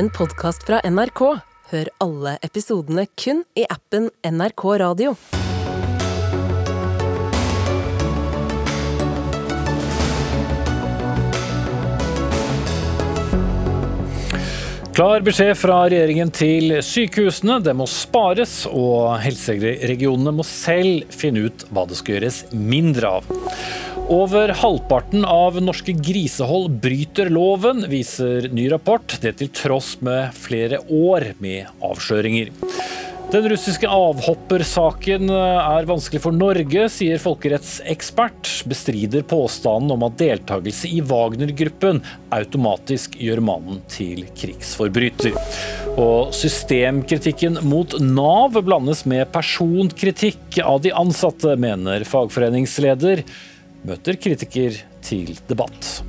en podkast fra NRK. Hør alle episodene kun i appen NRK Radio. Klar beskjed fra regjeringen til sykehusene. Det må spares, og helseregionene må selv finne ut hva det skal gjøres mindre av. Over halvparten av norske grisehold bryter loven, viser ny rapport. Det til tross med flere år med avsløringer. Den russiske avhoppersaken er vanskelig for Norge, sier folkerettsekspert. Bestrider påstanden om at deltakelse i Wagner-gruppen automatisk gjør mannen til krigsforbryter. Og systemkritikken mot Nav blandes med personkritikk av de ansatte, mener fagforeningsleder. Møter kritiker til debatt.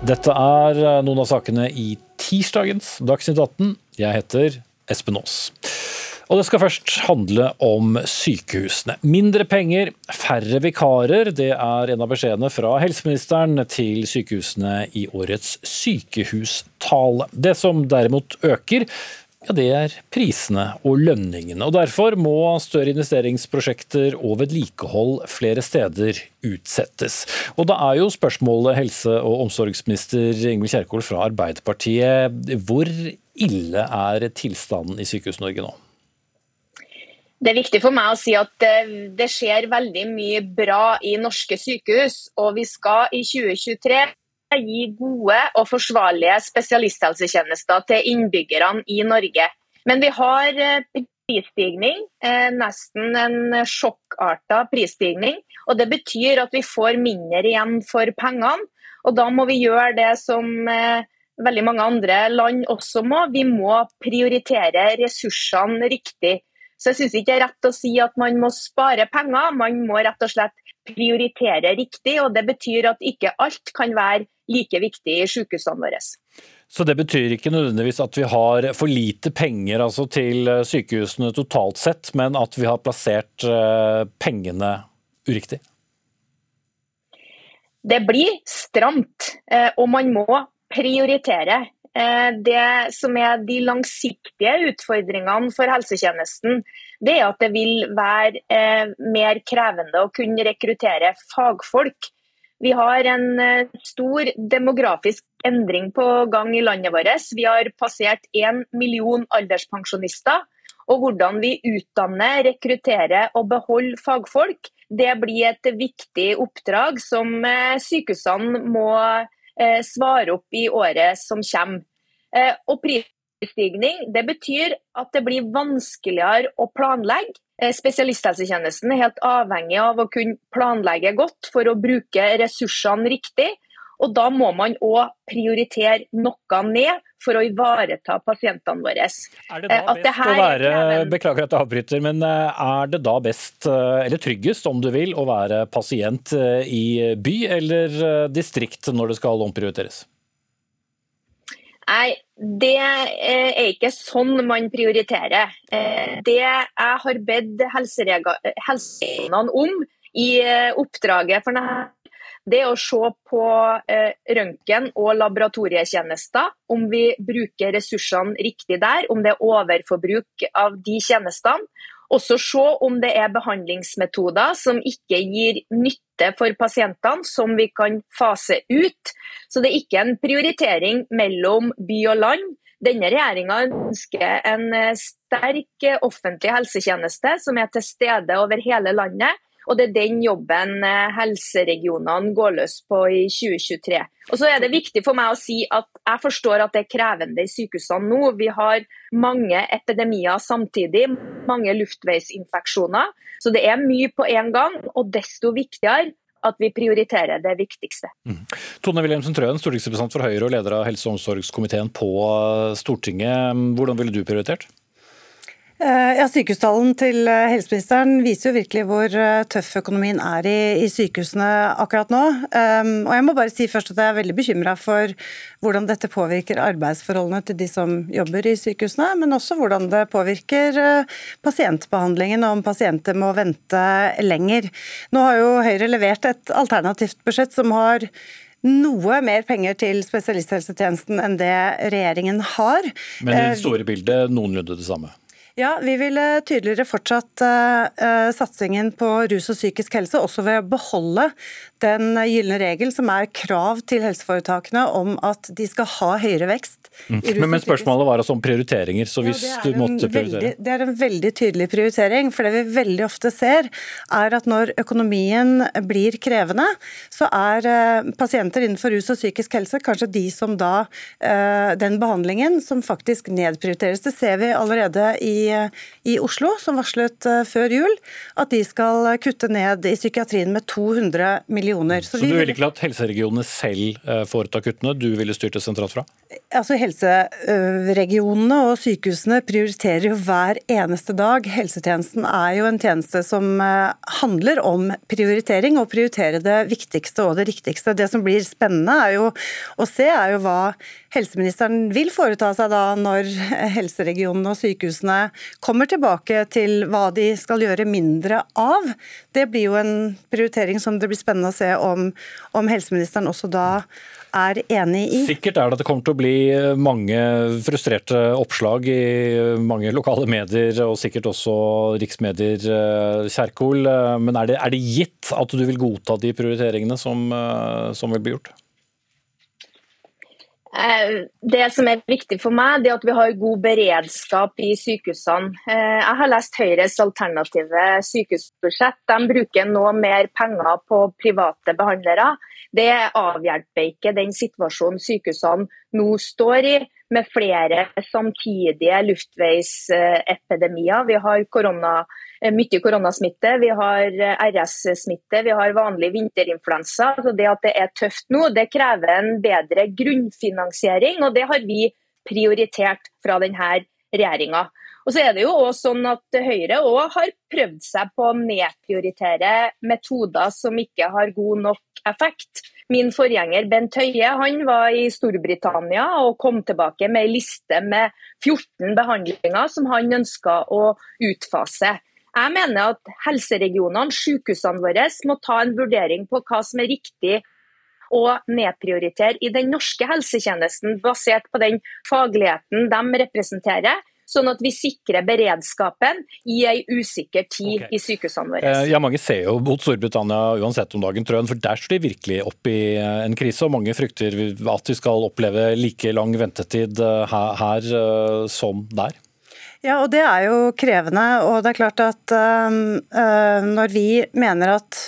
Dette er noen av sakene i tirsdagens Dagsnytt 18. Jeg heter Espen Aas. Og det skal først handle om sykehusene. Mindre penger, færre vikarer. Det er en av beskjedene fra helseministeren til sykehusene i årets sykehustale. Det som derimot øker, ja, det er prisene og lønningene. og Derfor må større investeringsprosjekter og vedlikehold flere steder utsettes. Og Da er jo spørsmålet helse- og omsorgsminister Ingvild Kjerkol fra Arbeiderpartiet. Hvor ille er tilstanden i Sykehus-Norge nå? Det er viktig for meg å si at det skjer veldig mye bra i norske sykehus. Og vi skal i 2023 gi gode og forsvarlige spesialisthelsetjenester til innbyggerne i Norge. Men vi har eh, prisstigning, eh, nesten en sjokkarta prisstigning. Og det betyr at vi får mindre igjen for pengene. Og da må vi gjøre det som eh, veldig mange andre land også må. Vi må prioritere ressursene riktig. Så jeg syns ikke det er rett å si at man må spare penger, man må rett og slett prioritere riktig. og Det betyr at ikke alt kan være like viktig i sykehusene våre. Så det betyr ikke nødvendigvis at vi har for lite penger altså, til sykehusene totalt sett, men at vi har plassert eh, pengene uriktig? Det blir stramt, eh, og man må prioritere. Eh, det som er de langsiktige utfordringene for helsetjenesten, det er at det vil være eh, mer krevende å kunne rekruttere fagfolk. Vi har en eh, stor demografisk endring på gang i landet vårt. Vi har passert én million alderspensjonister. Og hvordan vi utdanner, rekrutterer og beholder fagfolk, det blir et viktig oppdrag som sykehusene må Eh, svare opp i året som kommer. Og og prisstigning det betyr at det blir vanskeligere å planlegge. Eh, spesialisthelsetjenesten er helt avhengig av å kunne planlegge godt for å bruke ressursene riktig. Og Da må man òg prioritere noe ned for å ivareta pasientene våre. Er det da best å være, beklager at jeg avbryter, men er det da best, eller tryggest om du vil, å være pasient i by eller distrikt når det skal omprioriteres? Nei, det er ikke sånn man prioriterer. Det jeg har bedt helseregionene om i oppdraget for denne det å se på eh, røntgen og laboratorietjenester, om vi bruker ressursene riktig der, om det er overforbruk av de tjenestene. Også se om det er behandlingsmetoder som ikke gir nytte for pasientene, som vi kan fase ut. Så det er ikke en prioritering mellom by og land. Denne regjeringa ønsker en eh, sterk offentlig helsetjeneste som er til stede over hele landet og det er den jobben eh, helseregionene går løs på i 2023. Og så er det viktig for meg å si at jeg forstår at det er krevende i sykehusene nå. Vi har mange epidemier samtidig, mange luftveisinfeksjoner. Så det er mye på en gang, og desto viktigere at vi prioriterer det viktigste. Mm. Tone Wilhelmsen Trøen, stortingsrepresentant for Høyre og leder av helse- og omsorgskomiteen på Stortinget. Hvordan ville du prioritert? Eh, ja, Sykehustalen til eh, helseministeren viser jo virkelig hvor eh, tøff økonomien er i, i sykehusene akkurat nå. Um, og jeg må bare si først at jeg er veldig bekymra for hvordan dette påvirker arbeidsforholdene til de som jobber i sykehusene, men også hvordan det påvirker pasientbehandlingen og om pasienter må vente lenger. Nå har jo Høyre levert et alternativt budsjett som har noe mer penger til spesialisthelsetjenesten enn det regjeringen har. Men i det store bildet noenlunde det samme? Ja, Vi ville tydeligere fortsatt uh, satsingen på rus og psykisk helse, også ved å beholde den gylne regel som er krav til helseforetakene om at de skal ha høyere vekst. Mm. Men, men, spørsmålet var altså om prioriteringer, så hvis ja, du måtte prioritere? Veldig, det er en veldig tydelig prioritering. For det vi veldig ofte ser, er at når økonomien blir krevende, så er uh, pasienter innenfor rus og psykisk helse kanskje de som da uh, Den behandlingen som faktisk nedprioriteres. Det ser vi allerede i i Oslo, som varslet eh, før jul at de skal kutte ned i psykiatrien med 200 millioner. Så, Så du vil ikke latt helseregionene selv eh, foreta kuttene, du ville styrt det sentralt fra? Altså Helseregionene og sykehusene prioriterer jo hver eneste dag. Helsetjenesten er jo en tjeneste som eh, handler om prioritering, og prioritere det viktigste og det riktigste. Det som blir spennende er jo å se, er jo hva helseministeren vil foreta seg da når helseregionene og sykehusene kommer tilbake til hva de skal gjøre mindre av. Det blir jo en prioritering som det blir spennende å se om, om helseministeren også da er enig i. Sikkert er det at det kommer til å bli mange frustrerte oppslag i mange lokale medier, og sikkert også riksmedier, eh, Kjerkol. Men er det, er det gitt at du vil godta de prioriteringene som, eh, som vil bli gjort? Eh, det som er viktig for meg, er at vi har god beredskap i sykehusene. Eh, jeg har lest Høyres alternative sykehusbudsjett. De bruker nå mer penger på private behandlere. Det avhjelper ikke den situasjonen sykehusene nå står i, med flere samtidige luftveisepidemier. Vi har korona Eh, mye koronasmitte, vi har eh, RS-smitte, vi har vanlig vinterinfluensa. Så det at det er tøft nå, det krever en bedre grunnfinansiering, og det har vi prioritert fra denne regjeringa. Og så er det jo også sånn at Høyre også har prøvd seg på å nedprioritere metoder som ikke har god nok effekt. Min forgjenger Bent Høie han var i Storbritannia og kom tilbake med en liste med 14 behandlinger som han ønska å utfase. Jeg mener at helseregionene, sykehusene våre, må ta en vurdering på hva som er riktig å nedprioritere i den norske helsetjenesten, basert på den fagligheten de representerer. Sånn at vi sikrer beredskapen i ei usikker tid okay. i sykehusene våre. Eh, ja, Mange ser jo mot Storbritannia uansett om dagen, Trøen, for der står de virkelig opp i eh, en krise. og Mange frykter at vi skal oppleve like lang ventetid eh, her, her som der. Ja, og det er jo krevende. Og det er klart at uh, når vi mener at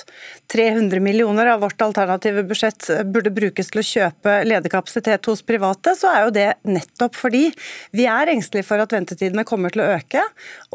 300 millioner av vårt alternative budsjett burde brukes til å kjøpe ledig kapasitet hos private, så er jo det nettopp fordi vi er engstelige for at ventetidene kommer til å øke.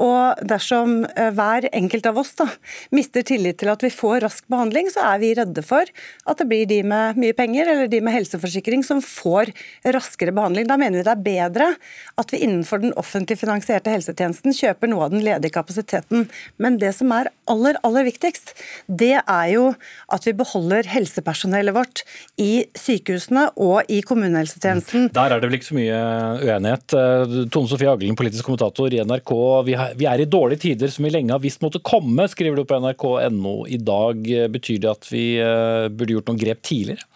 Og dersom uh, hver enkelt av oss da, mister tillit til at vi får rask behandling, så er vi redde for at det blir de med mye penger eller de med helseforsikring som får raskere behandling. Da mener vi det er bedre at vi innenfor den offentlig finansierte helsetjenesten kjøper noe av den ledige kapasiteten. Men det som er aller, aller viktigst, det er jo at vi beholder helsepersonellet vårt i sykehusene og i kommunehelsetjenesten. Der er det vel ikke så mye uenighet. Eh, Tone Sofie Aglen, politisk kommentator i NRK. Vi er i dårlige tider som vi lenge har visst måtte komme, skriver du på nrk.no i dag. Betyr det at vi eh, burde gjort noen grep tidligere?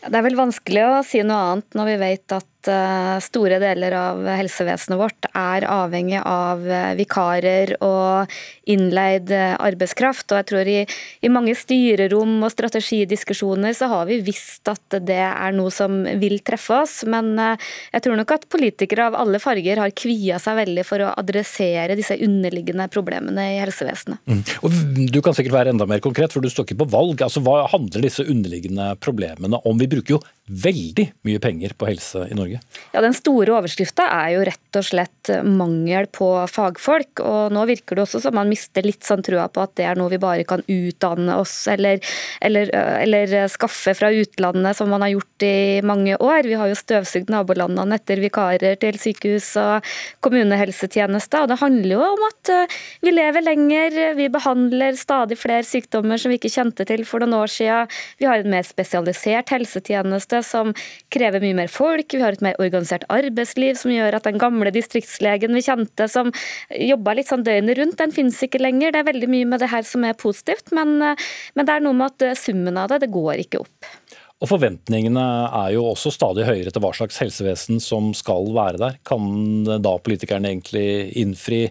Det er vel vanskelig å si noe annet når vi vet at Eh, store deler av helsevesenet vårt er avhengig av eh, vikarer og innleid eh, arbeidskraft. Og jeg tror i, i, mange styrerom og strategidiskusjoner så har vi visst at det er noe som vil treffe oss. Men jeg tror nok at politikere av alle farger har kvia seg veldig for å adressere disse underliggende problemene i helsevesenet. Mm. Og du kan sikkert være enda mer konkret, for du står ikke på valg. Altså, Hva handler disse underliggende problemene om? Vi bruker jo veldig mye penger på helse i Norge. Ja, Den store overskrifta er jo rett og slett mangel på fagfolk. og Nå virker det også som man mister litt sånn trua på at det er noe vi bare kan utdanne oss eller, eller, eller skaffe fra utlandet, som man har gjort i mange år. Vi har jo støvsugd nabolandene etter vikarer til sykehus og kommunehelsetjeneste. og Det handler jo om at vi lever lenger, vi behandler stadig flere sykdommer som vi ikke kjente til for noen år siden. Vi har en mer spesialisert helsetjeneste som krever mye mer folk. Vi har et mer organisert arbeidsliv som gjør at den gamle distriktslegen vi kjente som jobba litt sånn døgnet rundt, den finnes ikke lenger. Det er veldig mye med det her som er positivt, men, men det er noe med at summen av det, det går ikke opp. Og Forventningene er jo også stadig høyere til hva slags helsevesen som skal være der. Kan da politikerne egentlig innfri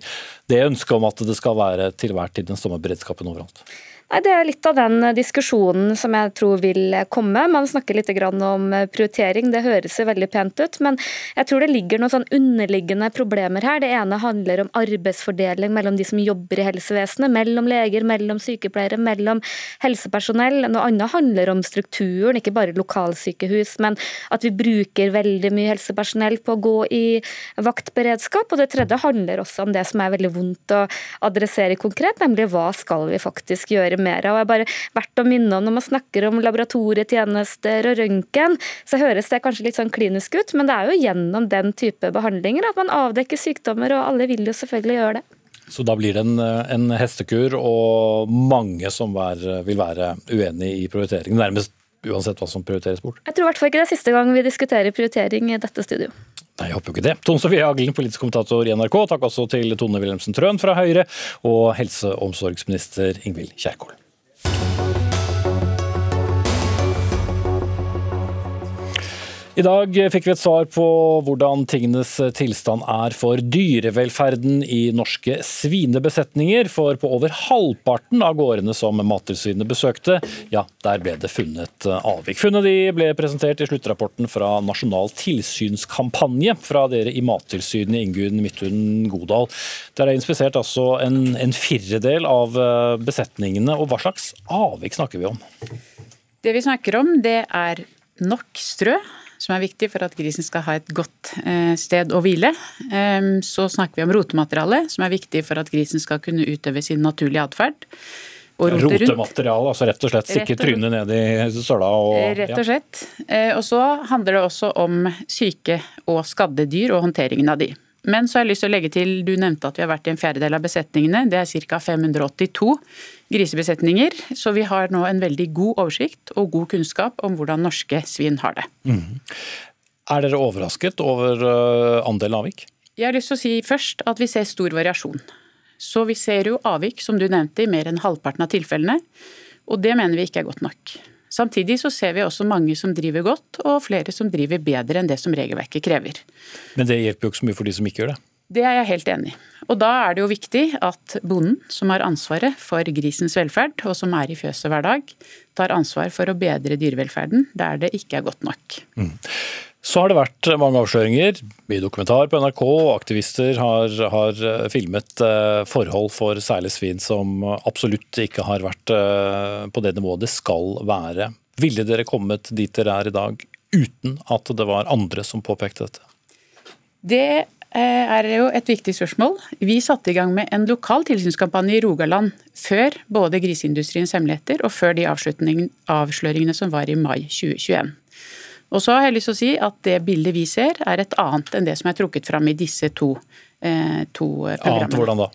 det ønsket om at det skal være til hver tid den samme beredskapen overalt? Nei, Det er litt av den diskusjonen som jeg tror vil komme. Man snakker litt om prioritering, det høres veldig pent ut. Men jeg tror det ligger noen sånn underliggende problemer her. Det ene handler om arbeidsfordeling mellom de som jobber i helsevesenet, mellom leger, mellom sykepleiere, mellom helsepersonell. Noe annet handler om strukturen, ikke bare lokalsykehus, men at vi bruker veldig mye helsepersonell på å gå i vaktberedskap. Og det tredje handler også om det som er veldig vondt å adressere konkret, nemlig hva skal vi faktisk gjøre mer av. Og jeg bare verdt å minne om Når man snakker om laboratorietjenester og røntgen, så høres det kanskje litt sånn klinisk ut, men det er jo gjennom den type behandlinger at man avdekker sykdommer, og alle vil jo selvfølgelig gjøre det. Så da blir det en, en hestekur, og mange som er, vil være uenig i prioriteringen. Nærmest uansett hva som prioriteres bort. Jeg tror i hvert fall ikke det er siste gang vi diskuterer prioritering i dette studio. Nei, jeg håper jo ikke det. Tone Sofie Aglen, politisk kommentator i NRK. Takk også til Tone Wilhelmsen Trøen fra Høyre og helse- og omsorgsminister Ingvild Kjerkol. I dag fikk vi et svar på hvordan tingenes tilstand er for dyrevelferden i norske svinebesetninger. For på over halvparten av gårdene som Mattilsynet besøkte, ja, der ble det funnet avvik. Funnet de ble presentert i sluttrapporten fra Nasjonal tilsynskampanje fra dere i Mattilsynet, Ingunn Midthun Godal. Der er inspisert altså en, en firedel av besetningene. og Hva slags avvik snakker vi om? Det vi snakker om, det er nok strø som er viktig for at grisen skal ha et godt eh, sted å hvile. Så snakker vi om rotemateriale, som er viktig for at grisen skal kunne utøve sin naturlige atferd. Rotemateriale, altså rett og slett stikke trynet ned i søla? Og, rett og slett. Og så handler det også om syke og skadde dyr og håndteringen av de. Men så har jeg lyst til å legge til, du nevnte at vi har vært i en fjerdedel av besetningene. Det er ca. 582 grisebesetninger. Så vi har nå en veldig god oversikt og god kunnskap om hvordan norske svin har det. Mm. Er dere overrasket over eh, andelen avvik? Jeg har lyst til å si først at vi ser stor variasjon. Så vi ser jo avvik, som du nevnte, i mer enn halvparten av tilfellene. Og det mener vi ikke er godt nok. Samtidig så ser vi også mange som driver godt, og flere som driver bedre enn det som regelverket krever. Men det hjelper jo ikke så mye for de som ikke gjør det? Det er jeg helt enig i. Og da er det jo viktig at bonden, som har ansvaret for grisens velferd, og som er i fjøset hver dag, tar ansvar for å bedre dyrevelferden der det ikke er godt nok. Mm. Så har det vært mange avsløringer i dokumentar på NRK. Aktivister har, har, filmet eh, forhold for særlig svin som absolutt ikke har vært eh, på det nivået det skal være. Ville dere kommet dit dere er i dag uten at det var andre som påpekte dette? Det eh, er jo et viktig spørsmål. Vi satte i gang med en lokal tilsynskampanje i Rogaland før både Griseindustriens hemmeligheter og før de avsløringene som var i mai 2021. Og så har jeg lyst til å si at det bildet vi ser, er et annet enn det som er trukket fram i disse to, eh, to programmene. Annet hvordan da?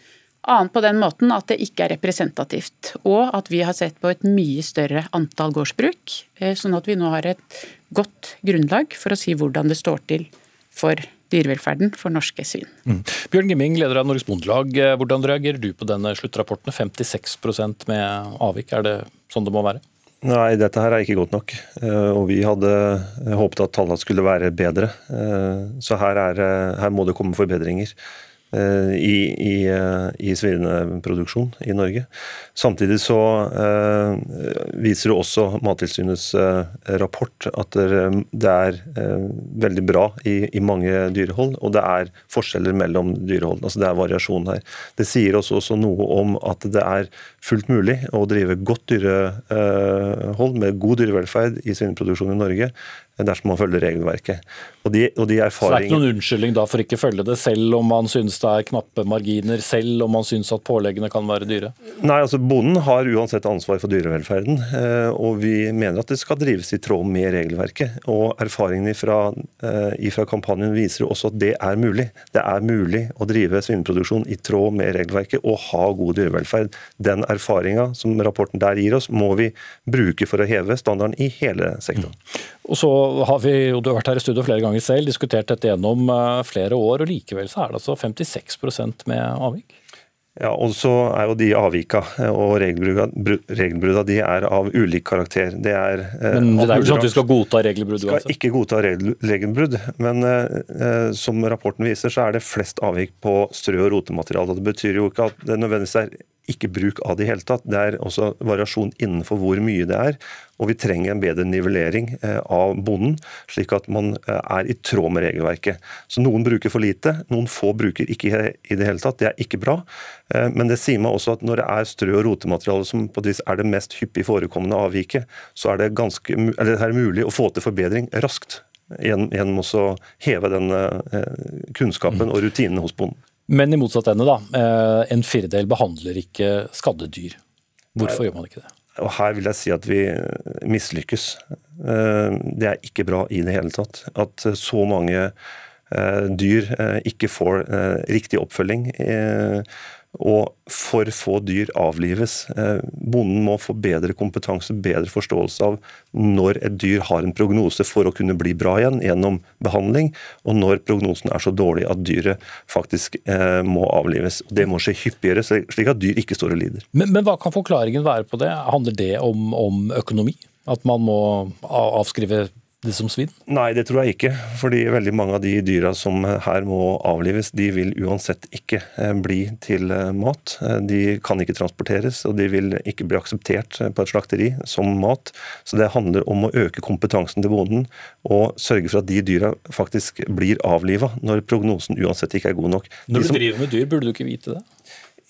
Annet på den måten at det ikke er representativt, og at vi har sett på et mye større antall gårdsbruk. Eh, sånn at vi nå har et godt grunnlag for å si hvordan det står til for dyrevelferden for norske svin. Mm. Bjørn Gimming, leder av Norges Bondelag. Eh, hvordan reagerer du på denne sluttrapporten? 56% med avvik, er det sånn det må være? Nei, dette her er ikke godt nok. Eh, og vi hadde håpet at tallene skulle være bedre. Eh, så her, er, her må det komme forbedringer. Eh, i, i, eh, i svineproduksjon i Norge. Samtidig så eh, viser det også Mattilsynets rapport at det er veldig bra i, i, mange dyrehold, og det er forskjeller mellom dyrehold. Altså det er variasjon her. Det sier også, også noe om at det er fullt mulig å drive godt dyrehold med god dyrevelferd i svineproduksjon i Norge dersom man følger regelverket. Og de, og de Så det er ikke noen unnskyldning da for ikke følge det, selv om man synes det er knappe marginer, selv om man synes at påleggene kan være dyre? Nei, altså Bonden har uansett ansvar for dyrevelferden, eh, og vi mener at det skal drives i tråd med regelverket. Og Erfaringene fra, eh, fra kampanjen viser også at det er mulig. Det er mulig å drive svineproduksjon i tråd med regelverket og ha god dyrevelferd. Den erfaringa som rapporten der gir oss, må vi bruke for å heve standarden i hele sektoren. Mm. Og så har vi, jo du har vært her i studio flere ganger selv, diskutert dette gjennom eh, flere år, og likevel så er det altså 56% med avvik? Ja, og så er jo de avvika og regelbrudda de er av ulik karakter. Det er, eh, men det er jo sånn at vi skal godta regelbrudd? Skal ikke godta regelbrudd, men eh, som rapporten viser, så er det flest avvik på strø- og rotemateriale. Det betyr jo ikke at det nødvendigvis er ikke bruk av det i hele tatt. Det er også variasjon innenfor hvor mye det er. Og vi trenger en bedre nivellering eh, av bonden, slik at man eh, er i tråd med regelverket. Så Noen bruker for lite, noen få bruker ikke i det hele tatt. Det er ikke bra. Eh, men det sier meg også at når det er strø- og rotemateriale som på et vis er det mest hyppig forekommende avviket, så er det, ganske, det er mulig å få til forbedring raskt. Gjennom å heve den kunnskapen og rutinene hos bonden. Men i motsatt ende, da. En firedel behandler ikke skadde dyr. Hvorfor gjør man ikke det? Og her vil jeg si at vi mislykkes. Eh, det er ikke bra i det hele tatt. At så mange eh, dyr eh, ikke får riktig oppfølging og for få dyr avlives. Eh, bonden må få bedre kompetanse, bedre forståelse av når et dyr har en prognose for å kunne bli bra igjen gjennom behandling, og når prognosen er så dårlig at dyret faktisk eh, må avlives. Det må skje hyppigere, slik at dyr ikke står og lider. Men, men hva kan forklaringen være på det? Handler det om, om økonomi? At man må avskrive det som svin? Nei, det tror jeg ikke. Fordi veldig mange av de dyra som her må avlives, de vil uansett ikke eh, bli til eh, mat. Eh, de kan ikke transporteres, og de vil ikke bli akseptert på et slakteri som mat. Så det handler om å øke kompetansen til bonden og sørge for at de dyra faktisk blir avliva når prognosen uansett ikke er god nok. Når du driver med dyr, burde du ikke vite det?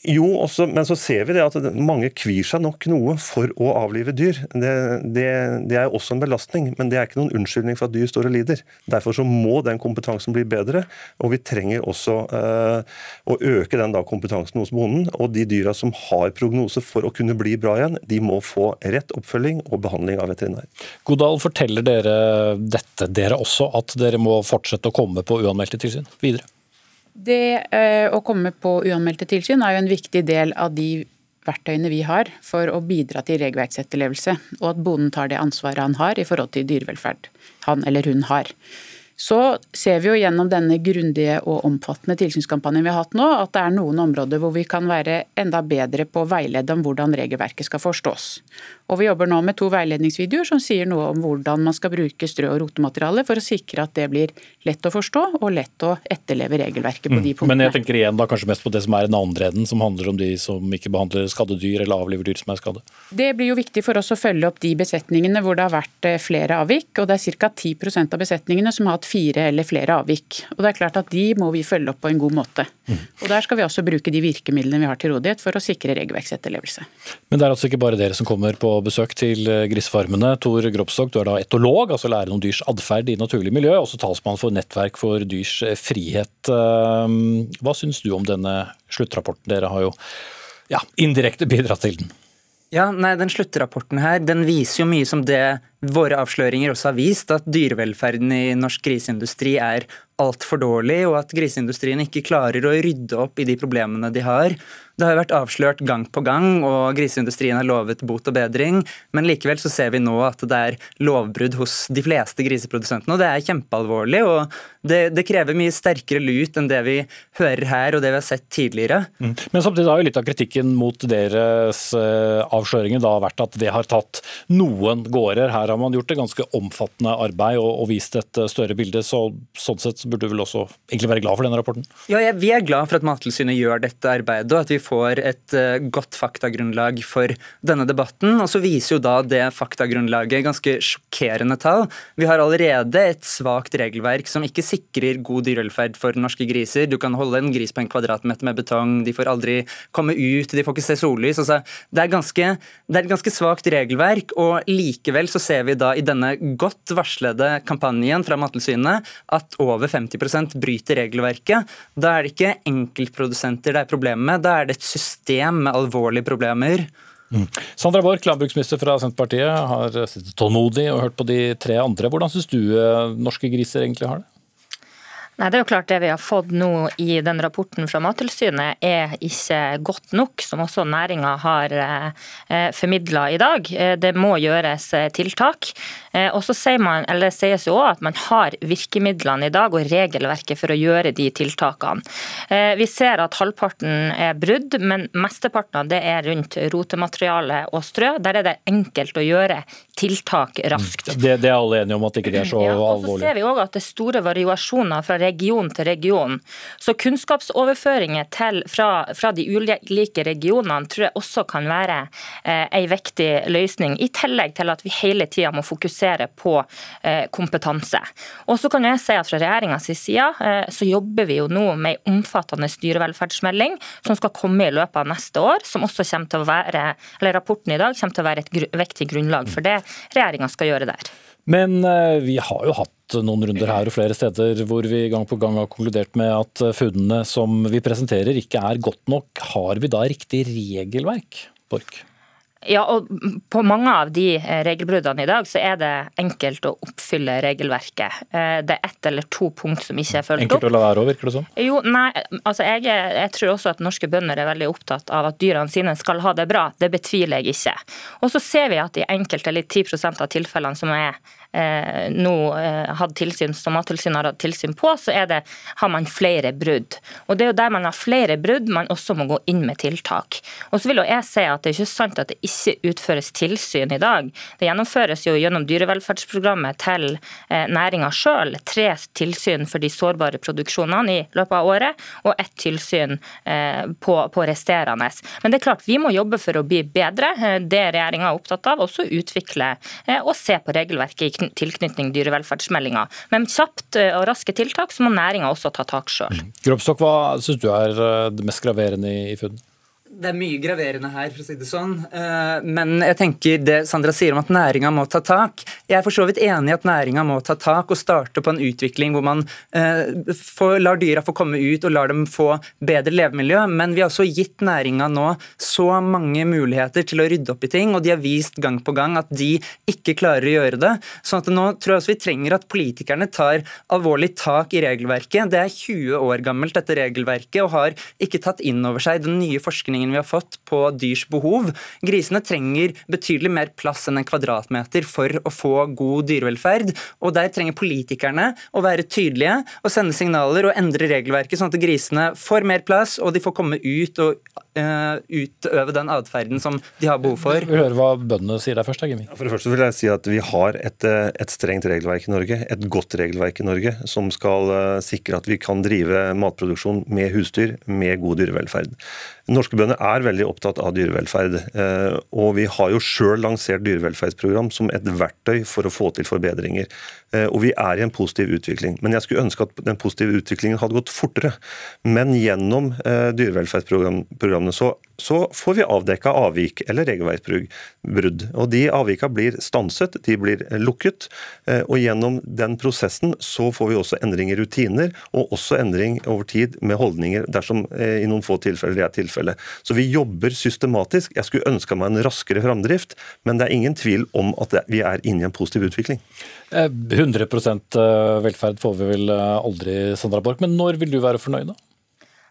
Jo, også, men så ser vi det at mange kvir seg nok noe for å avlive dyr. Det, det, det, er også en belastning, men det er ikke noen unnskyldning for at dyr står og lider. Derfor så må den kompetansen bli bedre, og vi trenger også uh, å øke den da kompetansen hos bonden. Og de dyra som har prognose for å kunne bli bra igjen, de må få rett oppfølging og behandling av veterinær. Godal, forteller dere dette, dere også, at dere må fortsette å komme på uanmeldte tilsyn videre? Det eh, å komme på uanmeldte tilsyn er jo en viktig del av de verktøyene vi har for å bidra til regelverksetterlevelse, og at bonden tar det ansvaret han har i forhold til dyrevelferd han eller hun har. Så ser vi jo gjennom denne grundige og omfattende tilsynskampanjen vi har hatt nå, at det er noen områder hvor vi kan være enda bedre på å veilede om hvordan regelverket skal forstås. Og Vi jobber nå med to veiledningsvideoer som sier noe om hvordan man skal bruke strø- og rotemateriale for å sikre at det blir lett å forstå og lett å etterleve regelverket på de mm. punktene. Men jeg tenker igjen da kanskje mest på det som er den andre enden, som handler om de som ikke behandler skadde dyr eller avliver dyr som er skadde. Det blir jo viktig for oss å følge opp de besetningene hvor det har vært eh, flere avvik. og Det er ca. 10% av besetningene som har hatt fire eller flere avvik. Og det er klart at De må vi følge opp på en god måte. Og Der skal vi også bruke de virkemidlene vi har til rådighet for å sikre regelverksetterlevelse. Men det er altså ikke bare dere som kommer på besøk til eh, grisefarmene. Tor Gropstok, du er da etolog, altså lærer om dyrs atferd i naturlig miljø, også talsmann for Nettverk for dyrs eh, frihet. Eh, hva syns du om denne sluttrapporten? Dere har jo ja, indirekte bidratt til den. Ja, nei, Den sluttrapporten her, den viser jo mye som det våre avsløringer også har vist, at dyrevelferden i norsk griseindustri er altfor dårlig, og at griseindustrien ikke klarer å rydde opp i de problemene de har. Det har vært avslørt gang på gang, og griseindustrien har lovet bot og bedring. Men likevel så ser vi nå at det er lovbrudd hos de fleste griseprodusentene. og Det er kjempealvorlig. og det, det, krever mye sterkere lut enn det vi hører her og det vi har sett tidligere. Mm. Men samtidig har jo litt av kritikken mot deres uh, avsløringer da vært at det har tatt noen gårder. Her har man gjort et ganske omfattende arbeid og, og vist et uh, større bilde. så Sånn sett burde du vel også egentlig være glad for denne rapporten? Ja, ja Vi er glad for at Mattilsynet gjør dette arbeidet, og at vi får et uh, godt faktagrunnlag for denne debatten. Og så viser jo da det faktagrunnlaget ganske sjokkerende tall. Vi har allerede et svakt regelverk som ikke sikrer god dyrevelferd for norske griser. Du kan holde en gris på en kvadratmeter med betong, de får aldri komme ut, de får ikke se sollys. Altså, det, er ganske, det er et ganske svakt regelverk, og likevel så ser vi da i denne godt varslede kampanjen fra Mattilsynet at over 50% bryter regelverket. Da er det ikke enkeltprodusenter det er problemet med, da er det et system med alvorlige problemer. Mm. Sandra Borch, landbruksminister fra Senterpartiet, har sittet tålmodig og hørt på de tre andre. Hvordan syns du eh, norske griser egentlig har det? Nei, det er jo klart Det vi har fått nå i den rapporten fra Mattilsynet er ikke godt nok, som også næringa har eh, formidla i dag. Eh, det må gjøres eh, tiltak. Og så sier man, eller det sies jo også at man har virkemidlene i dag og regelverket for å gjøre de tiltakene. Vi ser at halvparten er brudd, men mesteparten av det er rundt rotemateriale og strø. Der er det enkelt å gjøre tiltak raskt. Det, det er alle enige om at ikke det er så ja, og. Så ser vi også at det er store variasjoner fra region til region. Så kunnskapsoverføringer til, fra, fra, de ulike regionene tror jeg også kan være eh, en viktig løsning, i tillegg til at vi hele tida må fokusere på eh, kompetanse. Og så kan jeg si at Fra regjeringas side eh, så jobber vi jo nå med en omfattende dyrevelferdsmelding som skal komme i løpet av neste år, som også kommer til å være, eller rapporten i dag kommer til å være et gr viktig grunnlag for det regjeringa skal gjøre der. Men eh, vi har jo hatt noen runder her og flere steder hvor vi gang på gang har konkludert med at eh, funnene som vi presenterer ikke er godt nok. Har vi da riktig regelverk, Borch? Ja, og På mange av de eh, regelbruddene i dag så er det enkelt å oppfylle regelverket. Det er ett eller to punkt som ikke er fulgt opp. Enkelt å la være òg, virker det som? Jo, nei, altså jeg, jeg, tror også at norske bønder er veldig opptatt av at dyrene sine skal ha det bra. Det betviler jeg ikke. Og så ser vi at i enkelte, eller 10% av tilfellene som er eh, nå eh, hatt tilsyn, som Mattilsynet har hatt tilsyn på, så er det, har man flere brudd. Og Det er jo der man har flere brudd man også må gå inn med tiltak. Og så vil jo jeg si at Det er ikke sant at det ikke utføres tilsyn i dag. Det gjennomføres jo gjennom dyrevelferdsprogrammet til eh, næringa sjøl tre tilsyn for de sårbare produksjonene i løpet av året, og ett tilsyn eh, på, på resterende. Men det er klart, vi må jobbe for å bli bedre. Det er regjeringa er opptatt av. Også utvikle og se på regelverket i tilknytning dyrevelferdsmeldinga. Men kjapt eh, og raske tiltak, så må næringa også ta tak sjøl. Mm. Gropstokk, hva syns du er eh, det mest graverende i funn? Det er mye graverende her, for å si det sånn. Eh, men jeg tenker det Sandra sier om at næringa må ta tak. Jeg er for så vidt enig i at næringa må ta tak og starte på en utvikling hvor man eh, får, lar dyra få komme ut og lar dem få bedre levemiljø. Men vi har også gitt næringa nå så mange muligheter til å rydde opp i ting, og de har vist gang på gang at de ikke klarer å gjøre det. sånn at nå tror jeg også vi trenger at politikerne tar alvorlig tak i regelverket. Det er 20 år gammelt, dette regelverket, og har ikke tatt inn over seg den nye forskningen forskningen vi har fått på dyrs behov. Grisene trenger betydelig mer plass enn en kvadratmeter for å få god dyrevelferd. og Der trenger politikerne å være tydelige og sende signaler og endre regelverket, sånn at grisene får mer plass og de får komme ut og utøve den atferden som de har behov for. Vi hører hva bøndene sier der først. Jimmy. For det første vil jeg si at Vi har et, eh, et, strengt regelverk i Norge, et godt regelverk i Norge, som skal uh, sikre at vi kan drive matproduksjon med husdyr med god dyrevelferd. Norske bønder er veldig opptatt av dyrevelferd. Eh, og vi har jo sjøl lansert dyrevelferdsprogram som et verktøy for å få til forbedringer. Eh, og vi er i en positiv utvikling. Men jeg skulle ønske at den positive utviklingen hadde gått fortere. Men gjennom eh, dyrevelferdsprogrammene så så får vi avdekka avvik eller regelverksbrudd. Og De avvika blir stanset, de blir lukket. Eh, og Gjennom den prosessen så får vi også endring i rutiner, og også endring over tid med holdninger, dersom eh, i noen få tilfeller det er tilfellet. Så vi jobber systematisk. Jeg skulle ønska meg en raskere framdrift, men det er ingen tvil om at vi er inne i en positiv utvikling. 100 eh, velferd får vi vel aldri, Sandra Borch, men når vil du være fornøyd? da?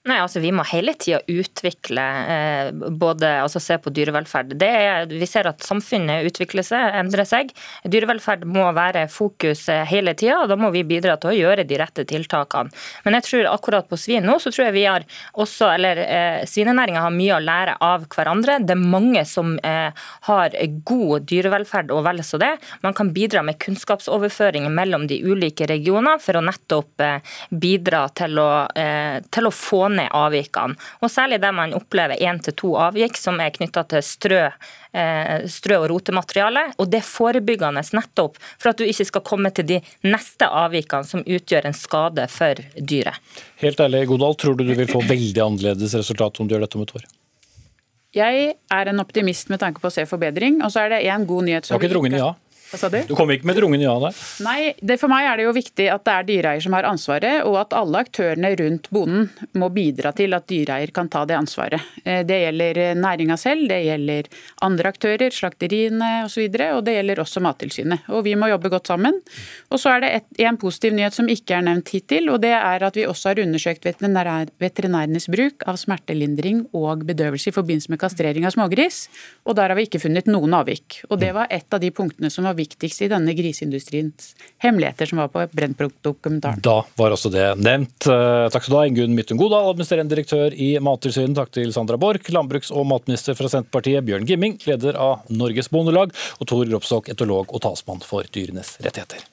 Nei, altså Vi må hele tida utvikle eh, både altså se på dyrevelferd. Er, vi ser at samfunnet utvikler seg, endrer seg. Dyrevelferd må være fokus eh, hele tida, og da må vi bidra til å gjøre de rette tiltakene. Men jeg tror akkurat på svin nå, så tror jeg vi har også, eller eh, svinenæringa har mye å lære av hverandre. Det er mange som eh, har god dyrevelferd og vel så det. Man kan bidra med kunnskapsoverføring mellom de ulike regioner for å nettopp eh, bidra til å, til å få ned avvikene. Og Særlig der man opplever én til to avvik som er knytta til strø, eh, strø og rotemateriale. Og det er forebyggende nettopp for at du ikke skal komme til de neste avvikene som utgjør en skade for dyret. Helt ærlig, Godal, tror du du vil få veldig annerledes resultat om du gjør dette om et år? Jeg er en optimist med tanke på å se forbedring. Og så er det en god nyhet. Du har ikke drungen ja? Hva sa du? Du kom ikke med et rungende ja der? Nei, det, for meg er det jo viktig at det er dyreeier som har ansvaret, og at alle aktørene rundt bonden må bidra til at dyreeier kan ta det ansvaret. Eh, det gjelder næringa selv, det gjelder andre aktører, slakteriene osv., og, så videre, og det gjelder også Mattilsynet. Og Vi må jobbe godt sammen. Og så er det et, en positiv nyhet som ikke er nevnt hittil, og det er at vi også har undersøkt veterinær, veterinærenes bruk av smertelindring og bedøvelse i forbindelse med kastrering av smågris, og der har vi ikke funnet noen avvik. Og Det var et av de punktene som var viktige viktigst i denne griseindustriens hemmeligheter som var på Brennpunkt-dokumentaren. Da var også det nevnt. Eh, takk skal du ha, Ingunn Midtun Godal, administrerende direktør i Mattilsynet. Takk til Sandra Borch, landbruks- og matminister fra Senterpartiet, Bjørn Gimming, leder av Norges Bondelag, og Tor Gropstok, etolog og talsmann for dyrenes rettigheter.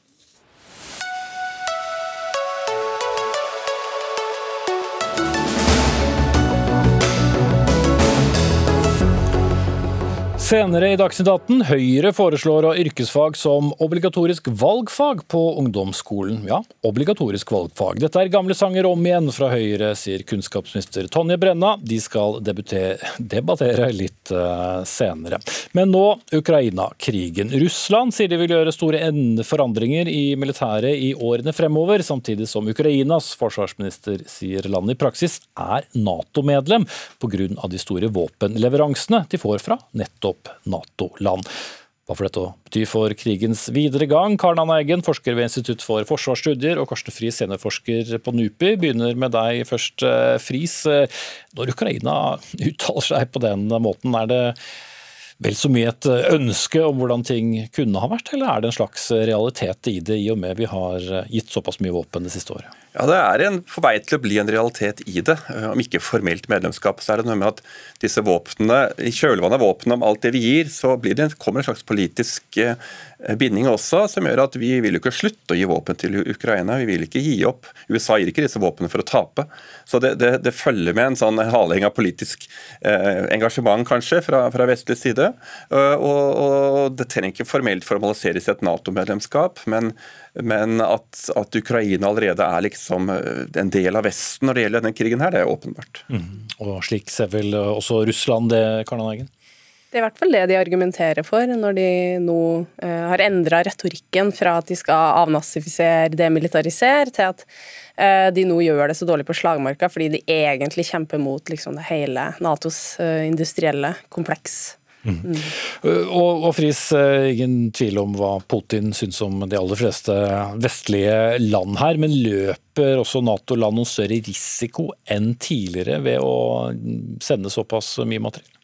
Senere i Dagsnytt 18, Høyre foreslår å ha yrkesfag som obligatorisk valgfag på ungdomsskolen. Ja, obligatorisk valgfag. Dette er gamle sanger om igjen fra Høyre, sier kunnskapsminister Tonje Brenna. De skal debattere litt uh, senere. Men nå Ukraina-krigen. Russland sier de vil gjøre store forandringer i militæret i årene fremover, samtidig som Ukrainas forsvarsminister sier landet i praksis er Nato-medlem pga. de store våpenleveransene de får fra nettopp Nato-land. Hva får dette å bety for krigens videre gang? Karen Anna Eggen, forsker ved Institutt for forsvarsstudier, og Karsten Friis, seniorforsker på NUPI. Begynner med deg først, eh, Friis. Eh, når Ukraina uttaler seg på den måten, er det vel så mye et ønske om hvordan ting kunne ha vært, eller er det en slags realitet i det, i og med vi har gitt såpass mye våpen det siste året? Ja, Det er en, på vei til å bli en realitet i det. Om ikke formelt medlemskap, så er det noe med at disse våpnene, i kjølvannet av våpnene om alt det vi gir, så det, kommer en slags politisk eh, binding også, som gjør at vi vil ikke slutte å gi våpen til Ukraina. Vi vil ikke gi opp. USA gir ikke disse våpnene for å tape. Så det, det, det følger med en sånn haleheng av politisk eh, engasjement, kanskje, fra, fra vestlig side. Og, og, det trenger ikke formelt formaliseres i et Nato-medlemskap, men men at, at, Ukraina allerede er liksom eh, en del av Vesten når det gjelder denne krigen, her, det er åpenbart. Mm. Og Slik ser vel også Russland det, Karnan Eggen? Det er i hvert fall det de argumenterer for, når de nå eh, har endra retorikken fra at de skal avnazifisere, demilitarisere, til at eh, de nå gjør det så dårlig på slagmarka fordi de egentlig kjemper mot liksom, det hele Natos eh, industrielle kompleks. Mm. Og, og Friis, eh, ingen tvil om hva Putin syns om de aller fleste vestlige land her, men løper også Nato-land noen større risiko enn tidligere ved å sende såpass mye materiell?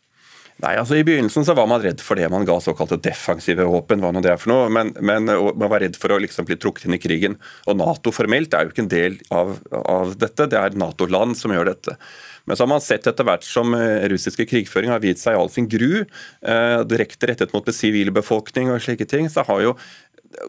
Nei, altså I begynnelsen så var man redd for det man ga såkalte defensive våpen. hva nå det er for noe, Men, men man var redd for å liksom bli trukket inn i krigen. Og Nato formelt er jo ikke en del av, av dette, det er Nato-land som gjør dette. Men så har man sett etter hvert som eh, russiske krigføring har vist seg i all sin gru, eh, direkte rettet mot sivilbefolkning og slike ting, så har jo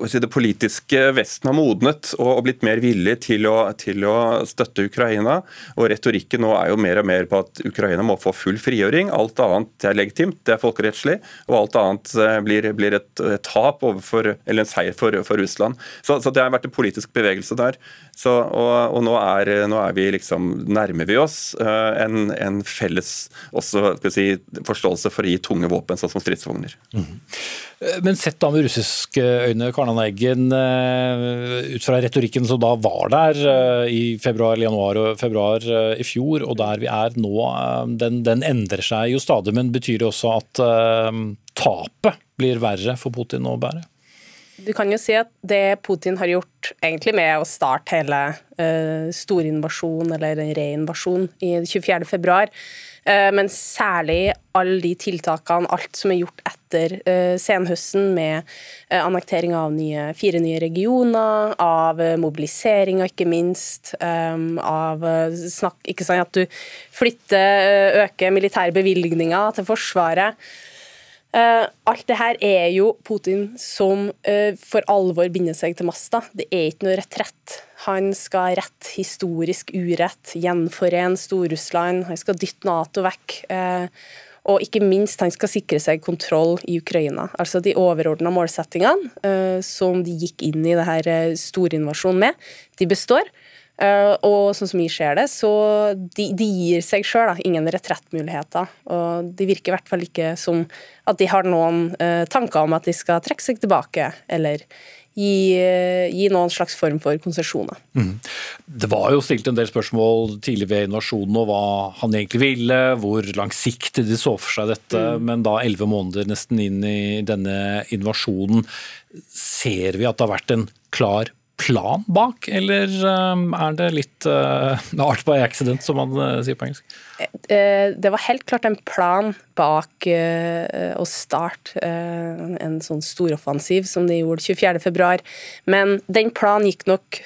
det politiske Vesten har modnet og blitt mer villig til å, til å, støtte Ukraina. og Retorikken nå er jo mer og mer på at Ukraina må få full frigjøring. Alt annet er legitimt, det er folkerettslig. Og alt annet eh, blir, blir et, tap overfor, eller en seier for, for Russland. Så, så, det har vært en politisk bevegelse der. Så, og, og nå, er, nå, er, vi liksom, nærmer vi oss uh, en, en, felles også, si, forståelse for å gi tunge våpen, sånn som stridsvogner. Mm. Men sett da med russiske øyne, Karnan Eggen, uh, ut fra retorikken som da var der uh, i februar, januar og februar i fjor, og der vi er nå, den, den, endrer seg jo stadig. Men betyr det også at tapet blir verre for Putin å bære? Du kan jo si at det Putin har gjort egentlig med å starte hele uh, storinvasjonen, eller reinvasjonen, i 24.2, uh, men særlig alle de tiltakene, alt som er gjort etter uh, senhøsten med uh, annektering av nye, fire nye regioner, av uh, mobiliseringa ikke minst, um, av snakk Ikke sant at du flytter, øker militære bevilgninger til Forsvaret. Uh, alt det her er jo Putin som uh, for alvor binder seg til masta. Det er ikke noe retrett. Han skal rette historisk urett, gjenforene Stor-Russland, han skal dytte Nato vekk. Uh, og ikke minst, han skal sikre seg kontroll i Ukraina. Altså de overordna målsettingene som de gikk inn i det her storinvasjonen med, de består. Uh, og sånn som vi ser det, så de, de gir seg sjøl ingen retrettmuligheter. Og det virker i hvert fall ikke som at de har noen uh, tanker om at de skal trekke seg tilbake, eller gi, gi noen slags form for konsesjoner. Mm. Det var jo stilt en del spørsmål tidlig ved invasjonen og hva han egentlig ville, hvor langsiktig de så for seg dette, mm. men da elleve måneder nesten inn i denne invasjonen, ser vi at det har vært en klar plan bak, eller um, er det litt uh, art by accident, som man uh, sier på engelsk? Eh, det var helt klart en plan bak å starte en sånn storoffensiv som de gjorde 24.2, men den planen gikk nok,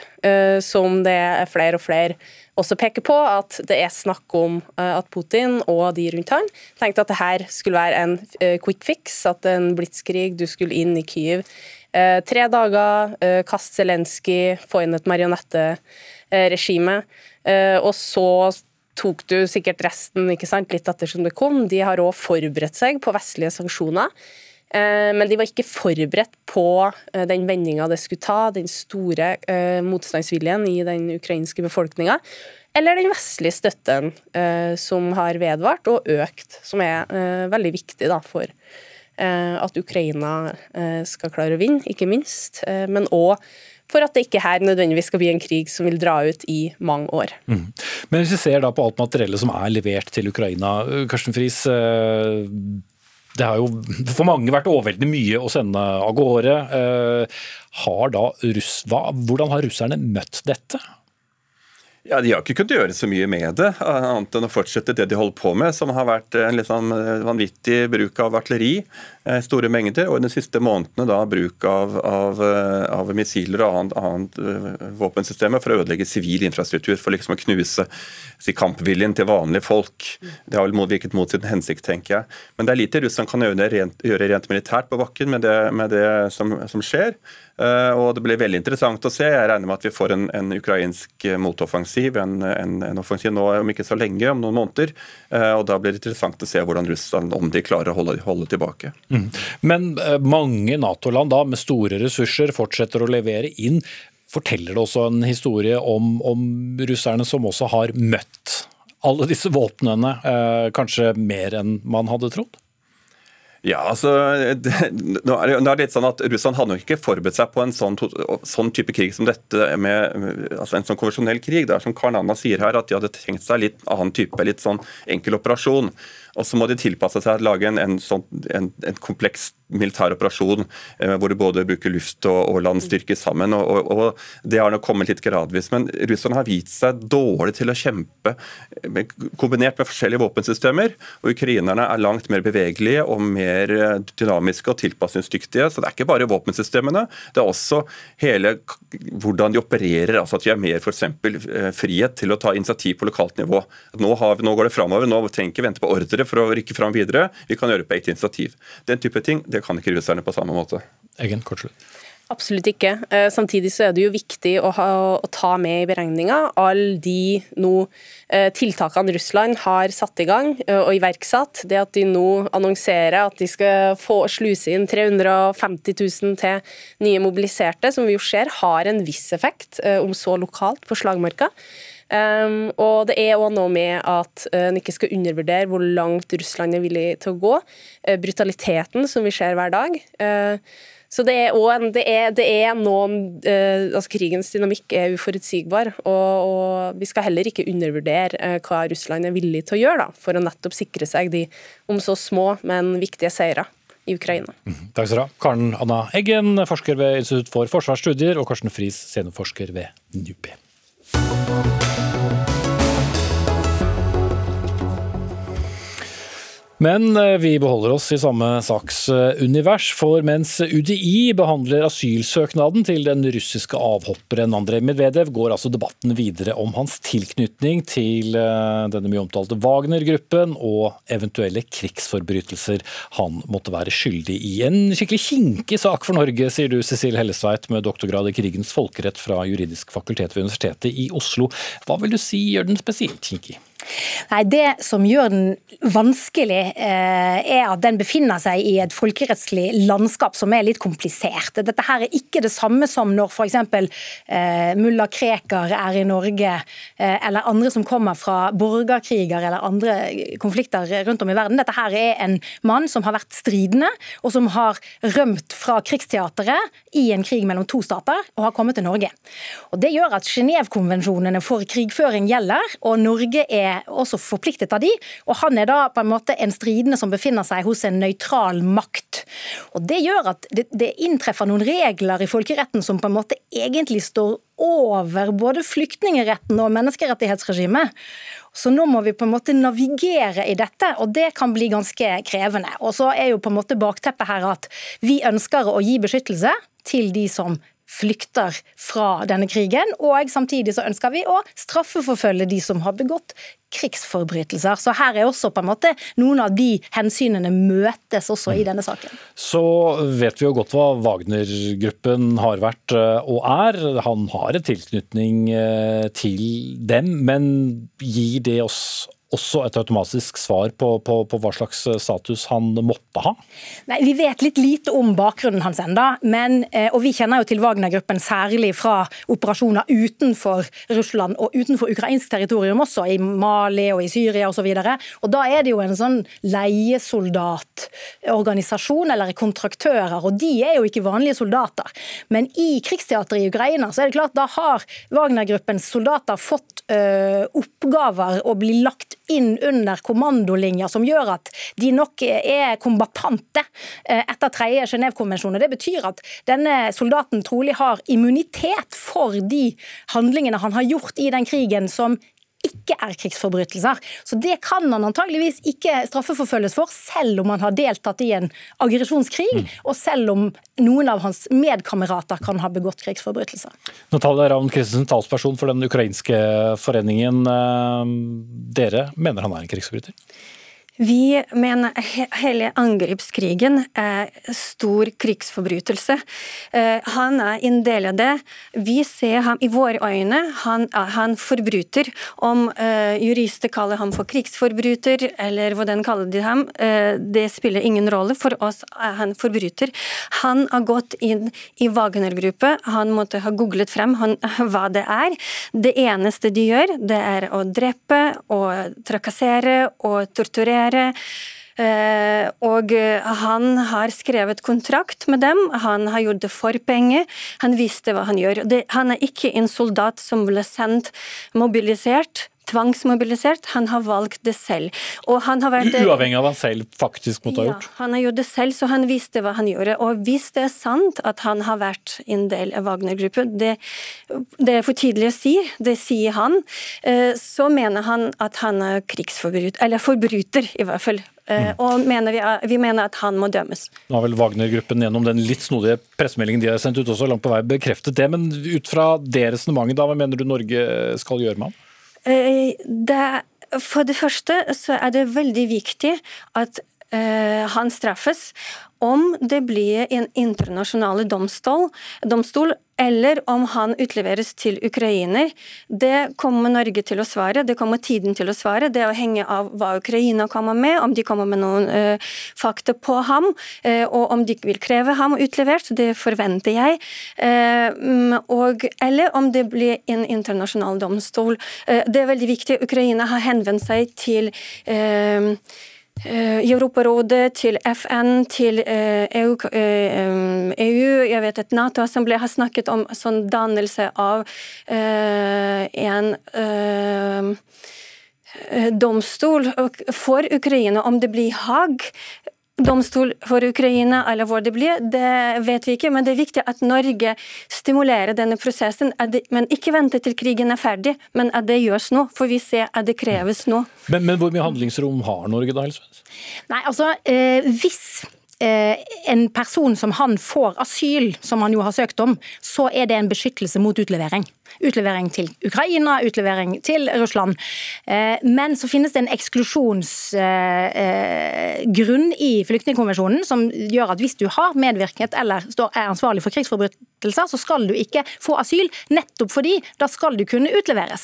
som det er flere og flere også peker på, at det er snakk om at Putin og de rundt han tenkte at det her skulle være en quick fix, at en blitskrig, du skulle inn i Kyiv Eh, tre dager, kaste kast Zelenskyj, få inn et marionetteregime. Eh, og så tok du sikkert resten ikke sant, litt ettersom det kom. De har òg forberedt seg på vestlige sanksjoner. Men de var ikke forberedt på den vendinga det skulle ta, den store motstandsviljen i den ukrainske befolkninga. Eller den vestlige støtten som har vedvart og økt, som er veldig viktig for Eh, at Ukraina eh, skal klare å vinne, ikke minst. Eh, men òg for at det ikke her nødvendigvis skal bli en krig som vil dra ut i mange år. Mm. Men hvis vi ser da på alt materiellet som er levert til Ukraina, Karsten Friis. Det har jo for mange vært overveldende mye å sende av gårde. Har da Russ, hva, hvordan har russerne møtt dette? Ja, De har ikke kunnet gjøre så mye med det, annet enn å fortsette det de holder på med, som har vært en sånn vanvittig bruk av artilleri, i store mengder, og i de siste månedene da bruk av, av, eh, av missiler og annet, annet eh, våpensystemer for å ødelegge sivil infrastruktur, for liksom å knuse si, kampviljen til vanlige folk. Det har vel virket mot sin hensikt, tenker jeg. Men det er lite Russland kan gjøre rent, gjøre rent militært på bakken med det, med det som, som skjer. Eh, og Det blir veldig interessant å se. Jeg regner med at vi får en, en ukrainsk motoffensiv, en, en, en, offensiv nå om ikke så lenge, om noen måneder. Eh, og Da blir det interessant å se hvordan Russland, om de klarer å holde, holde tilbake. Mm. Men eh, mange Nato-land da, med store ressurser fortsetter å levere inn. Forteller det også en historie om, om russerne som også har møtt alle disse våpnene, kanskje mer enn man hadde trodd? Ja, altså, det, nå er det, litt sånn at Russland hadde nok ikke forberedt seg på en sånn, sånn, type krig som dette, med altså en sånn konvensjonell krig. Det er som Karl Anna sier her, at de hadde tenkt seg litt annen type, litt sånn enkel operasjon. Og så må de tilpasse seg å lage en, en, sånn, en, en kompleks militær operasjon eh, hvor de både bruker luft og, og landstyrke sammen. Og, og, og, Det har nok kommet litt gradvis. Men Russland har vist seg dårlig til å kjempe med, kombinert med forskjellige våpensystemer. Og ukrainerne er langt mer bevegelige og mer eh, dynamiske og tilpasningsdyktige. Så det er ikke bare våpensystemene, det er også hele hvordan de opererer. altså At de har mer f.eks. Eh, frihet til å ta initiativ på lokalt nivå. Nå, vi, nå går det framover, nå trenger vi ikke vente på ordre lettere for å rykke fram videre. Vi kan gjøre det på eget initiativ. Den type ting det kan ikke russerne på samme måte. Egen, kort slutt. Absolutt ikke. Eh, samtidig så er det jo viktig å, ha, å ta med i beregninga alle de no, eh, tiltakene Russland har satt i gang eh, og iverksatt. Det at de nå annonserer at de skal få sluse inn 350 000 til nye mobiliserte, som vi jo ser har en viss effekt, om så lokalt på slagmarka. Um, og det er òg noe med at uh, ikke skal undervurdere hvor langt Russland er villig til å gå. Uh, brutaliteten som vi ser hver dag. Uh, så det er, en, det er, det er noen altså Krigens dynamikk er uforutsigbar, og, og vi skal heller ikke undervurdere hva Russland er villig til å gjøre da, for å nettopp sikre seg de om så små, men viktige seire i Ukraina. Mm, takk skal du ha. Karen Anna Eggen, forsker ved Institutt for forsvarsstudier, og Karsten Friis, seniorforsker ved NUPI. Men eh, vi beholder oss i samme saksunivers, for mens UDI behandler asylsøknaden til den russiske avhopperen Andrej Medvedev, går altså debatten videre om hans tilknytning til eh, denne mye omtalte Wagner-gruppen og eventuelle krigsforbrytelser han måtte være skyldig i. En skikkelig kinkig sak for Norge, sier du Cecil Hellesveit, med doktorgrad i krigens folkerett fra Juridisk fakultet ved Universitetet i Oslo. Hva vil du si gjør den spesielt kinkig? Nei, Det som gjør den vanskelig, eh, er at den befinner seg i et folkerettslig landskap som er litt komplisert. Dette her er ikke det samme som når f.eks. Eh, mulla Krekar er i Norge, eh, eller andre som kommer fra borgerkriger eller andre konflikter rundt om i verden. Dette her er en mann som har vært stridende, og som har rømt fra krigsteateret i en krig mellom to stater, og har kommet til Norge. Og Det gjør at Genévekonvensjonene for krigføring gjelder, og Norge er også forpliktet av de, og han er da på en måte en stridende som befinner seg hos en nøytral makt. Og Det gjør at det, det inntreffer noen regler i folkeretten som på en måte egentlig står over både flyktningeretten og menneskerettighetsregimet. Så nå må vi på en måte navigere i dette, og det kan bli ganske krevende. Og så er jo på en måte bakteppet her at vi ønsker å gi beskyttelse til de som flykter fra denne krigen. Og samtidig så ønsker vi å straffeforfølge de som har begått krigsforbrytelser. Så her er også på en måte noen av de hensynene møtes også i denne saken. Så vet vi jo godt hva Wagner-gruppen har vært eh, og er. Han har en tilknytning eh, til dem, men gir det oss også et automatisk svar på, på, på, hva slags eh, status han måtte ha? Nei, Vi vet litt lite om bakgrunnen hans enda, eh, og vi kjenner jo til Wagner-gruppen særlig fra operasjoner utenfor Russland og utenfor ukrainsk territorium også, i Mali og i Syria osv. Da er det jo en sånn leiesoldatorganisasjon eller kontraktører, og de er jo ikke vanlige soldater. Men i krigsteateret i Ukraina så er det klart da har Wagner-gruppens soldater fått ø, eh, oppgaver og blir lagt inn under kommandolinjer som gjør at de nok er kombatante eh, etter tredje Genévekonvensjon. Det betyr at denne soldaten trolig har immunitet for de handlingene han har gjort i den krigen som ikke er krigsforbrytelser. Så Det kan han antageligvis ikke straffeforfølges for, selv om han har deltatt i en aggresjonskrig, mm. og selv om noen av hans medkamerater kan ha begått krigsforbrytelser. Natalia Ravn Christensen, talsperson for den ukrainske foreningen. Eh, dere mener han er en krigsforbryter? Vi mener hele angrepskrigen er stor krigsforbrytelse. Eh, han er en del av det. Vi ser ham i våre øyne, han, han forbryter. Om uh, jurister kaller ham for krigsforbryter, eller hvordan kaller de ham, det spiller ingen rolle. For oss er han forbryter. Han har gått inn i Wagner-gruppe, han måtte ha googlet frem han, hva det er. Det eneste de gjør, det er å drepe og trakassere og torturere være. Eh, og han har skrevet kontrakt med dem, han har gjort det for penger, han visste hva han gjør. Han er ikke en soldat som ble sendt mobilisert tvangsmobilisert, han har valgt det selv. Og han har vært, Uavhengig av hva han selv faktisk måtte ha gjort? Ja, han har gjort det selv, så han visste hva han gjorde. Og hvis det er sant at han har vært en del av Wagner-gruppen, det, det, er for tidlig å si, det sier han, eh, så mener han at han er krigsforbryter, eller forbryter i hvert fall. Eh, mm. Og mener vi, vi, mener at han må dømmes. Nå har vel Wagner-gruppen gjennom den litt snodige pressemeldingen de har sendt ut også langt på vei bekreftet det. Men ut fra det resonnementet, hva mener du Norge skal gjøre med ham? Eh, det, for det første så er det veldig viktig at uh, han straffes om det blir en internasjonal domstol, domstol eller om han utleveres til ukrainer. Det kommer Norge til å svare, det kommer tiden til å svare. Det avhenger av hva Ukraina kommer med, om de kommer med noen uh, fakta på ham, uh, og om de vil kreve ham utlevert. Det forventer jeg. Uh, og, eller om det blir en internasjonal domstol. det er veldig viktig. Ukraina har henvendt seg til Eh, Europarådet, til FN, til EU, eh, EU e jeg vet at Nato-assembleet har snakket om sånn dannelse av eh, en domstol for Ukraina, om det blir Haag domstol for Ukraina, eller hvor det blir, det vet vi ikke. Men det er viktig at Norge stimulerer denne prosessen. Det, men ikke venter til krigen er ferdig, men at det gjøres nå. For vi ser at det kreves nå. Men, men hvor mye handlingsrom har Norge da, Helseth? Nei, altså, eh, hvis eh, en person som han får asyl, som han jo har søkt om, så er det en beskyttelse mot utlevering. Utlevering til Ukraina, utlevering til Russland. Men så finnes det en eksklusjonsgrunn i flyktningkonvensjonen som gjør at hvis du har medvirket eller er ansvarlig for krigsforbrytelser, så skal du ikke få asyl, nettopp fordi da skal du kunne utleveres.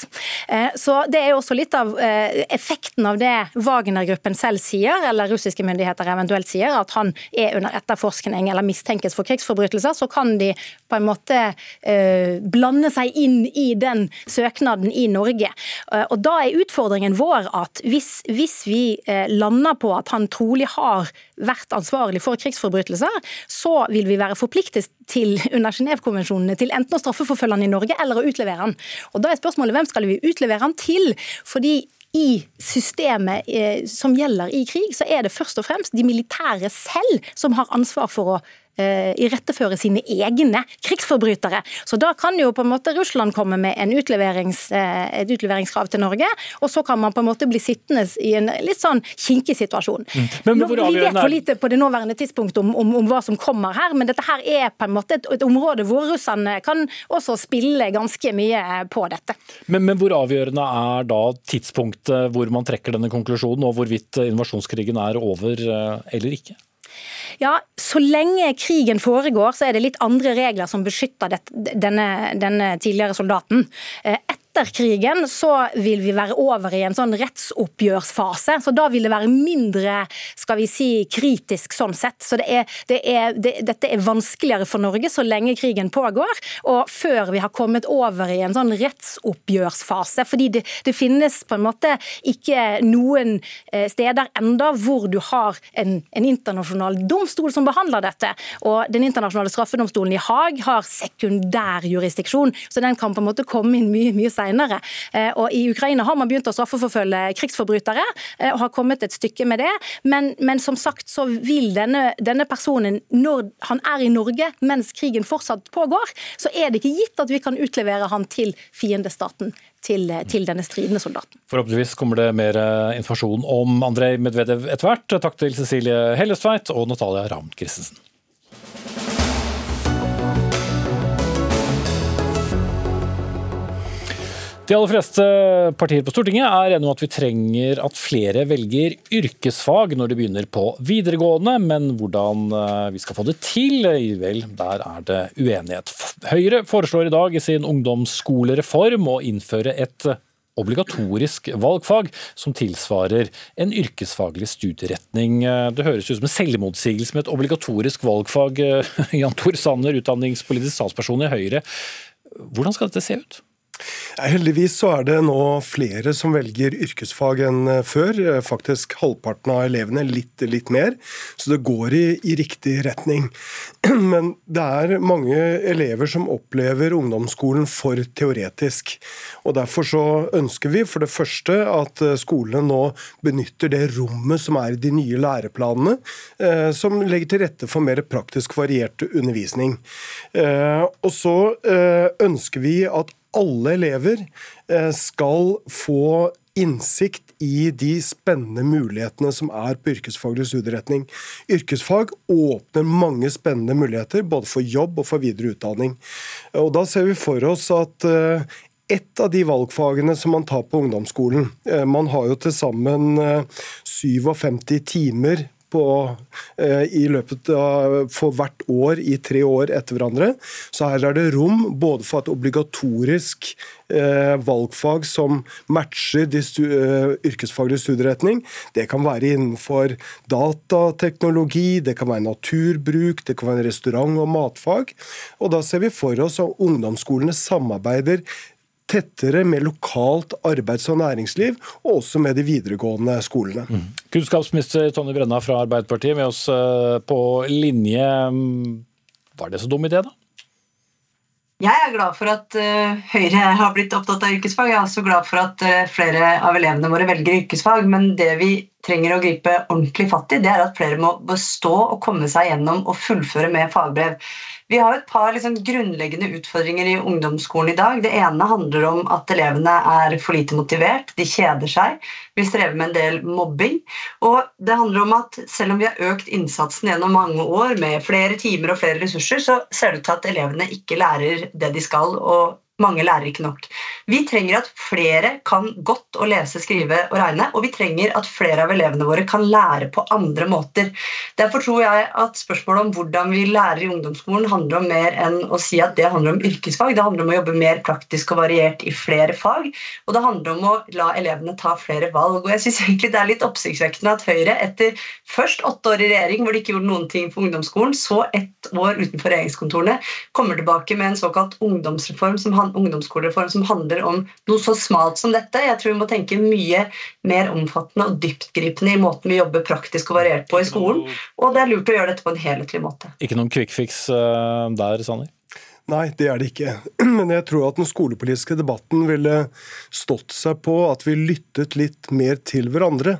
Så Det er også litt av effekten av det Wagner-gruppen selv sier, eller russiske myndigheter eventuelt sier, at han er under etterforskning eller mistenkes for krigsforbrytelser, så kan de på en måte eh, blande seg inn i den søknaden i Norge. Eh, og Da er utfordringen vår at hvis, hvis vi eh, lander på at han trolig har vært ansvarlig for krigsforbrytelser, så vil vi være forpliktet til under Genévekonvensjonene til enten å straffeforfølge han i Norge eller å utlevere han. Og Da er spørsmålet hvem skal vi utlevere han til? Fordi i systemet eh, som gjelder i krig, så er det først og fremst de militære selv som har ansvar for å Eh, iretteføre sine egne krigsforbrytere. Så Da kan jo på en måte Russland komme med en utleverings, eh, et utleveringskrav til Norge, og så kan man på en måte bli sittende i en litt sånn kinkig situasjon. Mm. Men, men vi vet for lite på det nåværende tidspunkt om, om, om, hva som kommer her, men dette her er på en måte et, et område hvor russerne kan også spille ganske mye på dette. Men, men hvor avgjørende er da tidspunktet hvor man trekker denne konklusjonen, og hvorvidt invasjonskrigen er over eh, eller ikke? Ja, Så lenge krigen foregår, så er det litt andre regler som beskytter denne, denne, tidligere soldaten. Eh, etter krigen så vil vi være over i en sånn rettsoppgjørsfase. Så da vil det være mindre skal vi si, kritisk sånn sett. Så det er, det er, det, dette er vanskeligere for Norge så lenge krigen pågår, og før vi har kommet over i en sånn rettsoppgjørsfase. Fordi det, det finnes på en måte ikke noen eh, steder enda hvor du har en, en internasjonal domstol som behandler dette. Og Den internasjonale straffedomstolen i Haag har sekundær jurisdiksjon, så den kan på en måte komme inn mye, mye senere senere. Eh, og I Ukraina har man begynt å straffeforfølge krigsforbrytere eh, og har kommet et stykke med det. Men, men som sagt så vil denne, denne, personen, når han er i Norge mens krigen fortsatt pågår, så er det ikke gitt at vi kan utlevere han til fiendestaten. Til, til, denne stridende soldaten. Forhåpentligvis kommer det mer eh, informasjon om Andrej Medvedev etter hvert. Takk til Cecilie Hellestveit og Natalia Ramm Christensen. De aller fleste partier på Stortinget er enige om at vi trenger at flere velger yrkesfag når de begynner på videregående, men hvordan eh, vi skal få det til, vel, der er det uenighet. Høyre foreslår i dag i sin ungdomsskolereform å innføre et obligatorisk valgfag som tilsvarer en yrkesfaglig studieretning. Det høres ut som en selvmotsigelse med et obligatorisk valgfag. Jan Tor Sanner, utdanningspolitisk statsperson i Høyre. Hvordan skal dette se ut? Heldigvis så er det nå flere som velger yrkesfag enn eh, før. Eh, faktisk halvparten av elevene, litt, litt mer. Så det går i, i, riktig retning. Men det er mange elever som opplever ungdomsskolen for teoretisk. Og Derfor så ønsker vi for det første at eh, skolene nå benytter det rommet som er i de nye læreplanene, som legger til rette for mer praktisk variert undervisning. Og så ønsker vi at alle elever eh, skal få innsikt i de spennende mulighetene som er på yrkesfaglig studieretning. Yrkesfag åpner mange spennende muligheter, både for jobb og for videre utdanning. Og Da ser vi for oss at et ett av de valgfagene som man tar på ungdomsskolen eh, Man har jo til sammen 57 timer på, eh, i løpet av for hvert år i tre år etter hverandre. Så her er det rom både for et obligatorisk eh, valgfag som matcher de stu, eh, yrkesfaglige studieretning. Det kan være innenfor datateknologi, det kan være naturbruk, det kan være restaurant- og matfag. Og da ser vi for oss at ungdomsskolene samarbeider tettere med lokalt arbeids- og næringsliv, og også med de videregående skolene. Mm. Kunnskapsminister Tonje Brenna fra Arbeiderpartiet med oss eh, på linje. Var det så dum idé, da? Jeg er glad for at uh, Høyre har blitt opptatt av yrkesfag. Jeg er også glad for at uh, flere av elevene våre velger yrkesfag. Men det vi trenger å gripe ordentlig fatt i, det er at flere må bestå og komme seg gjennom og fullføre med fagbrev. Vi har et par liksom, grunnleggende utfordringer i ungdomsskolen i dag. Det ene handler om at elevene er for lite motivert, de kjeder seg, vi strever med en del mobbing. Og det handler om at selv om vi har økt innsatsen gjennom mange år med flere timer og flere ressurser, så ser det ut til at elevene ikke lærer det de skal. og mange lærer ikke nok. Vi trenger at flere kan godt å lese, skrive og regne, og vi trenger at flere av elevene våre kan lære på andre måter. Derfor tror jeg at spørsmålet om hvordan vi lærer i ungdomsskolen handler om mer enn å si at det handler om yrkesfag. Det handler om å jobbe mer praktisk og variert i flere fag, og det handler om å la elevene ta flere valg. Og jeg synes egentlig det er litt oppsiktsvekkende at Høyre etter først åtte år i regjering hvor de ikke gjorde noen ting for ungdomsskolen, så ett år utenfor regjeringskontorene, kommer tilbake med en såkalt ungdomsreform som ungdomsskolereform som handler om noe så smalt som dette. Jeg tror vi må tenke mye mer omfattende og dyptgripende i måten vi jobber praktisk og variert på i skolen. Og det er lurt å gjøre dette på en helhetlig måte. Ikke noen quick fix eh, der, Sanner? Nei, det er det ikke. Men jeg tror at den skolepolitiske debatten ville stått seg på at vi lyttet litt mer til hverandre.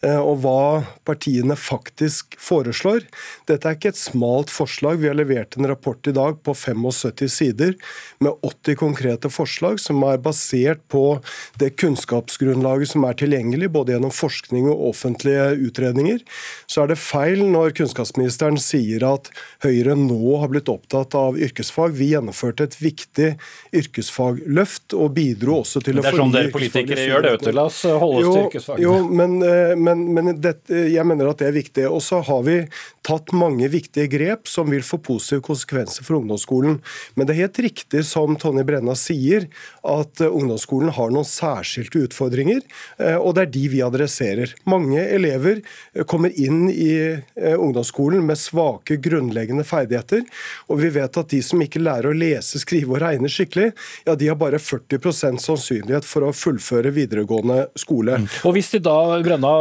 Eh, og hva partiene faktisk foreslår. Dette er ikke et smalt forslag. Vi har levert en rapport i dag på 75 sider med 80 konkrete forslag som er basert på det kunnskapsgrunnlaget som er tilgjengelig, både gjennom forskning og offentlige utredninger. Så er det feil når kunnskapsministeren sier at Høyre nå har blitt opptatt av yrkesfag. Vi gjennomførte et viktig yrkesfagløft og bidro også til å fornye Det er sånn dere politikere gjør det, vet du. La oss holde oss til yrkesfag. Jo, men, eh, men, men det, jeg mener at det er viktig. Og så har vi tatt mange viktige grep som vil få positive konsekvenser for ungdomsskolen. Men det er helt riktig som Tonje Brenna sier, at eh, ungdomsskolen har noen særskilte utfordringer, eh, og det er de vi adresserer. Mange elever kommer inn i ungdomsskolen med svake grunnleggende ferdigheter, og vi vet at de som ikke lærer å lese, skrive og regne skikkelig, ja, de har bare 40 sannsynlighet for å fullføre videregående skole. Mm. Og hvis de da, Brenna,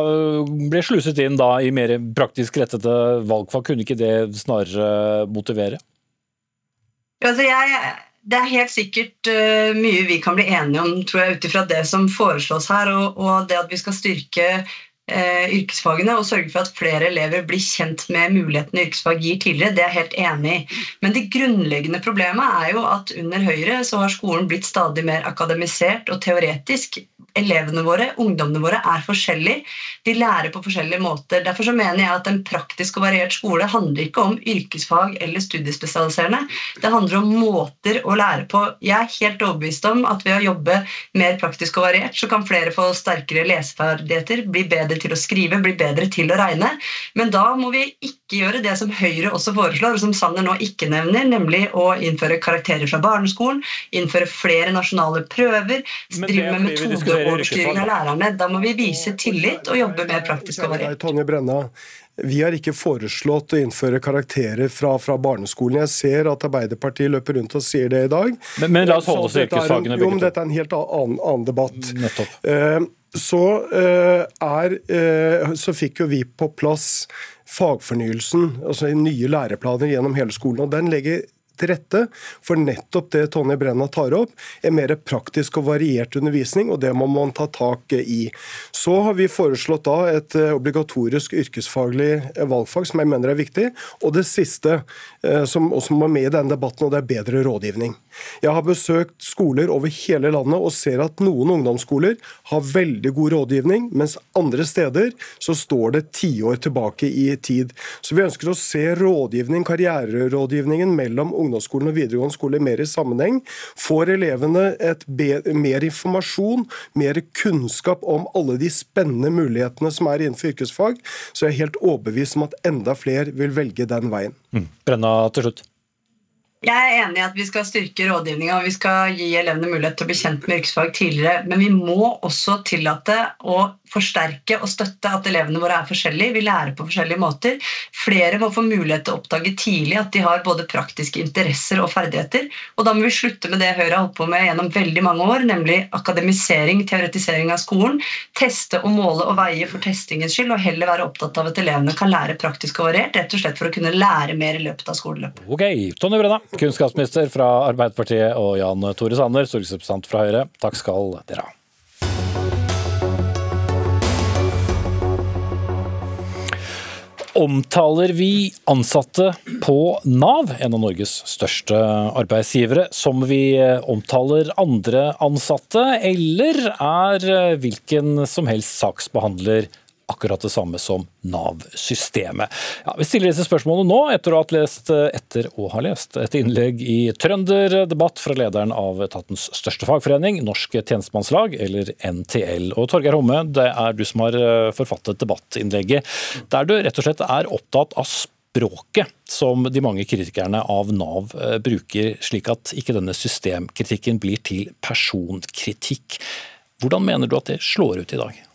ble sluset inn da i mer praktisk rettede valgfag, kunne ikke det snarere motivere? Altså jeg, det er helt sikkert uh, mye vi kan bli enige om tror jeg, ut ifra det som foreslås her, og, og det at vi skal styrke yrkesfagene og sørge for at flere elever blir kjent med mulighetene yrkesfag gir tidligere, det er jeg helt enig i. Men det grunnleggende problemet er jo at under Høyre så har skolen blitt stadig mer akademisert og teoretisk elevene våre, ungdommene våre, er forskjellige. De lærer på forskjellige måter. Derfor så mener jeg at en praktisk og variert skole handler ikke om yrkesfag eller studiespesialiserende. Det handler om måter å lære på. Jeg er helt overbevist om at ved å jobbe mer praktisk og variert, så kan flere få sterkere leseferdigheter, bli bedre til å skrive, bli bedre til å regne. Men da må vi ikke gjøre det som Høyre også foreslår, og som Sanner nå ikke nevner, nemlig å innføre karakterer fra barneskolen, innføre flere nasjonale prøver, drive med metode overstyring av lærerne. Da må vi vise tillit og jobbe mer praktisk og variert. Tonje Brenna, vi har ikke foreslått å innføre karakterer fra, fra, barneskolen. Jeg ser at Arbeiderpartiet løper rundt og sier det i dag. Men, men la oss holde oss til yrkesfagene. Jo, men dette er en helt annen, annen debatt. Nettopp. Uh, så, uh, er, uh, så fikk jo vi på plass fagfornyelsen, altså nye læreplaner gjennom hele skolen. og Den legger til rette for nettopp det Tonje Brenna tar opp, en mer praktisk og variert undervisning, og det må man ta tak i. Så har vi foreslått da et eh, obligatorisk yrkesfaglig eh, valgfag, som jeg mener er viktig. Og det siste, eh, som også må med i denne debatten, og det er bedre rådgivning. Jeg har besøkt skoler over hele landet og ser at noen ungdomsskoler har veldig god rådgivning, mens andre steder så står det tiår tilbake i tid. Så vi ønsker å se rådgivning, karriererådgivningen mellom ungdomsskolen og videregående skole mer i sammenheng. Får elevene mer informasjon, mer kunnskap om alle de spennende mulighetene som er innenfor yrkesfag, så jeg er helt overbevist om at enda flere vil velge den veien. Mm. Brenna til slutt. Jeg er enig i at vi skal styrke rådgivninga og vi skal gi elevene mulighet til å bli kjent med yrkesfag tidligere. Men vi må også tillate å forsterke og støtte at elevene våre er forskjellige. Vi lærer på forskjellige måter. Flere må få mulighet til å oppdage tidlig at de har både praktiske interesser og ferdigheter. Og da må vi slutte med det Høyre har holdt på med gjennom veldig mange år, nemlig akademisering, teoretisering av skolen. Teste og måle og veie for testingens skyld, og heller være opptatt av at elevene kan lære praktisk og variert, rett og slett for å kunne lære mer i løpet av skoleløpet. Ok, Tonje Brenna kunnskapsminister fra Arbeiderpartiet og Jan Tore Sanner, stortingsrepresentant fra Høyre. Takk skal dere ha. Omtaler vi ansatte på Nav, en av Norges største arbeidsgivere, som vi omtaler andre ansatte, eller er hvilken som helst saksbehandler akkurat det samme som Nav-systemet. Ja, vi stiller disse spørsmålene nå, etter å ha lest, etter å ha lest et innlegg i Trønder Debatt fra lederen av etatens største fagforening, Norsk tjenestemannslag, eller NTL. Og Torgeir Homme, det er du som har eh, forfattet debattinnlegget, der du rett og slett er opptatt av språket som de mange kritikerne av Nav eh, bruker, slik at ikke denne systemkritikken blir til personkritikk. Hvordan mener du at det slår ut i dag?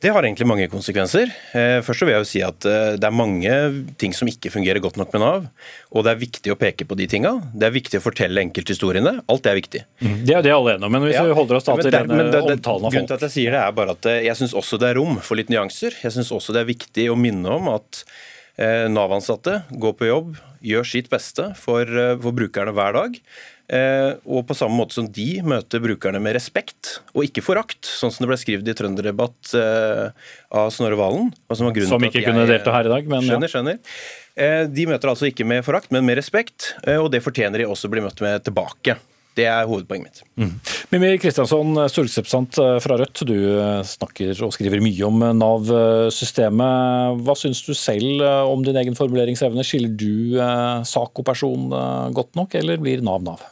Det har egentlig mange konsekvenser. Eh, først vil jeg jo si at eh, Det er mange ting som ikke fungerer godt nok med Nav. Og det er viktig å peke på de tinga. Det er viktig å fortelle enkelthistoriene. Alt det er viktig. Mm, det er det alle enige om, men hvis ja, vi holder oss da til denne omtalen av folk. Grunnen til at jeg sier det er bare at eh, jeg syns også det er rom for litt nyanser. Jeg syns også det er viktig å minne om at Nav-ansatte går på jobb, gjør sitt beste for, for brukerne hver dag. Eh, og på samme måte som de møter brukerne med respekt, og ikke forakt, sånn som det ble skrevet i Trønderdebatt eh, av Snorre Valen. Som, som ikke kunne delta her i dag, men skjønner, skjønner. Eh, de møter altså ikke med forakt, men med respekt, og det fortjener de også å bli møtt med tilbake. Det er hovedpoenget mitt. Mm. Mimir Kristiansson, stortingsrepresentant fra Rødt. Du snakker og skriver mye om Nav-systemet. Hva syns du selv om din egen formuleringsevne? Skiller du sak og person godt nok, eller blir Nav Nav?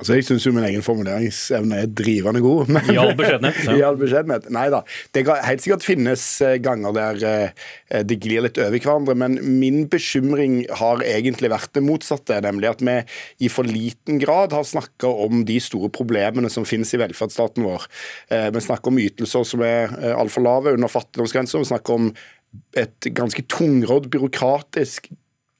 Altså, Jeg syns min egen formuleringsevne er drivende god. Men, I all beskjedenhet. Ja. I all beskjedenhet. Nei da. Det kan helt sikkert finnes eh, ganger der eh, det glir litt over hverandre, men min bekymring har egentlig vært det motsatte. Nemlig at vi i for liten grad har snakka om de store problemene som finnes i velferdsstaten vår. Eh, vi snakker om ytelser som er altfor lave, under fattigdomsgrensa. Vi snakker om et ganske tungrodd, byråkratisk,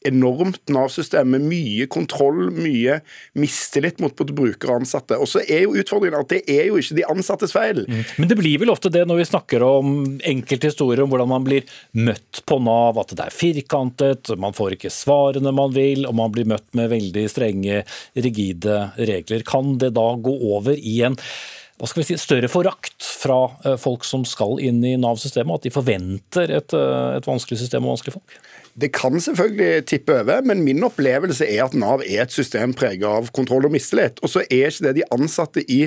enormt Nav-system med mye kontroll, mye mistillit mot både brukere og ansatte. Og så er jo utfordringen at det er jo ikke de ansattes feil. Mm. Men det blir vel ofte det når vi snakker om enkelte historier om hvordan man blir møtt på Nav, at det er firkantet, man får ikke svarene man vil, og man blir møtt med veldig strenge, rigide regler. Kan det da gå over i en hva skal vi si, større forakt fra eh, folk som skal inn i Nav-systemet, at de forventer et, eh, et vanskelig system og vanskelige folk? Det kan selvfølgelig tippe over, men min opplevelse er at Nav er et system preget av kontroll og mistillit. Og så er ikke det de ansatte i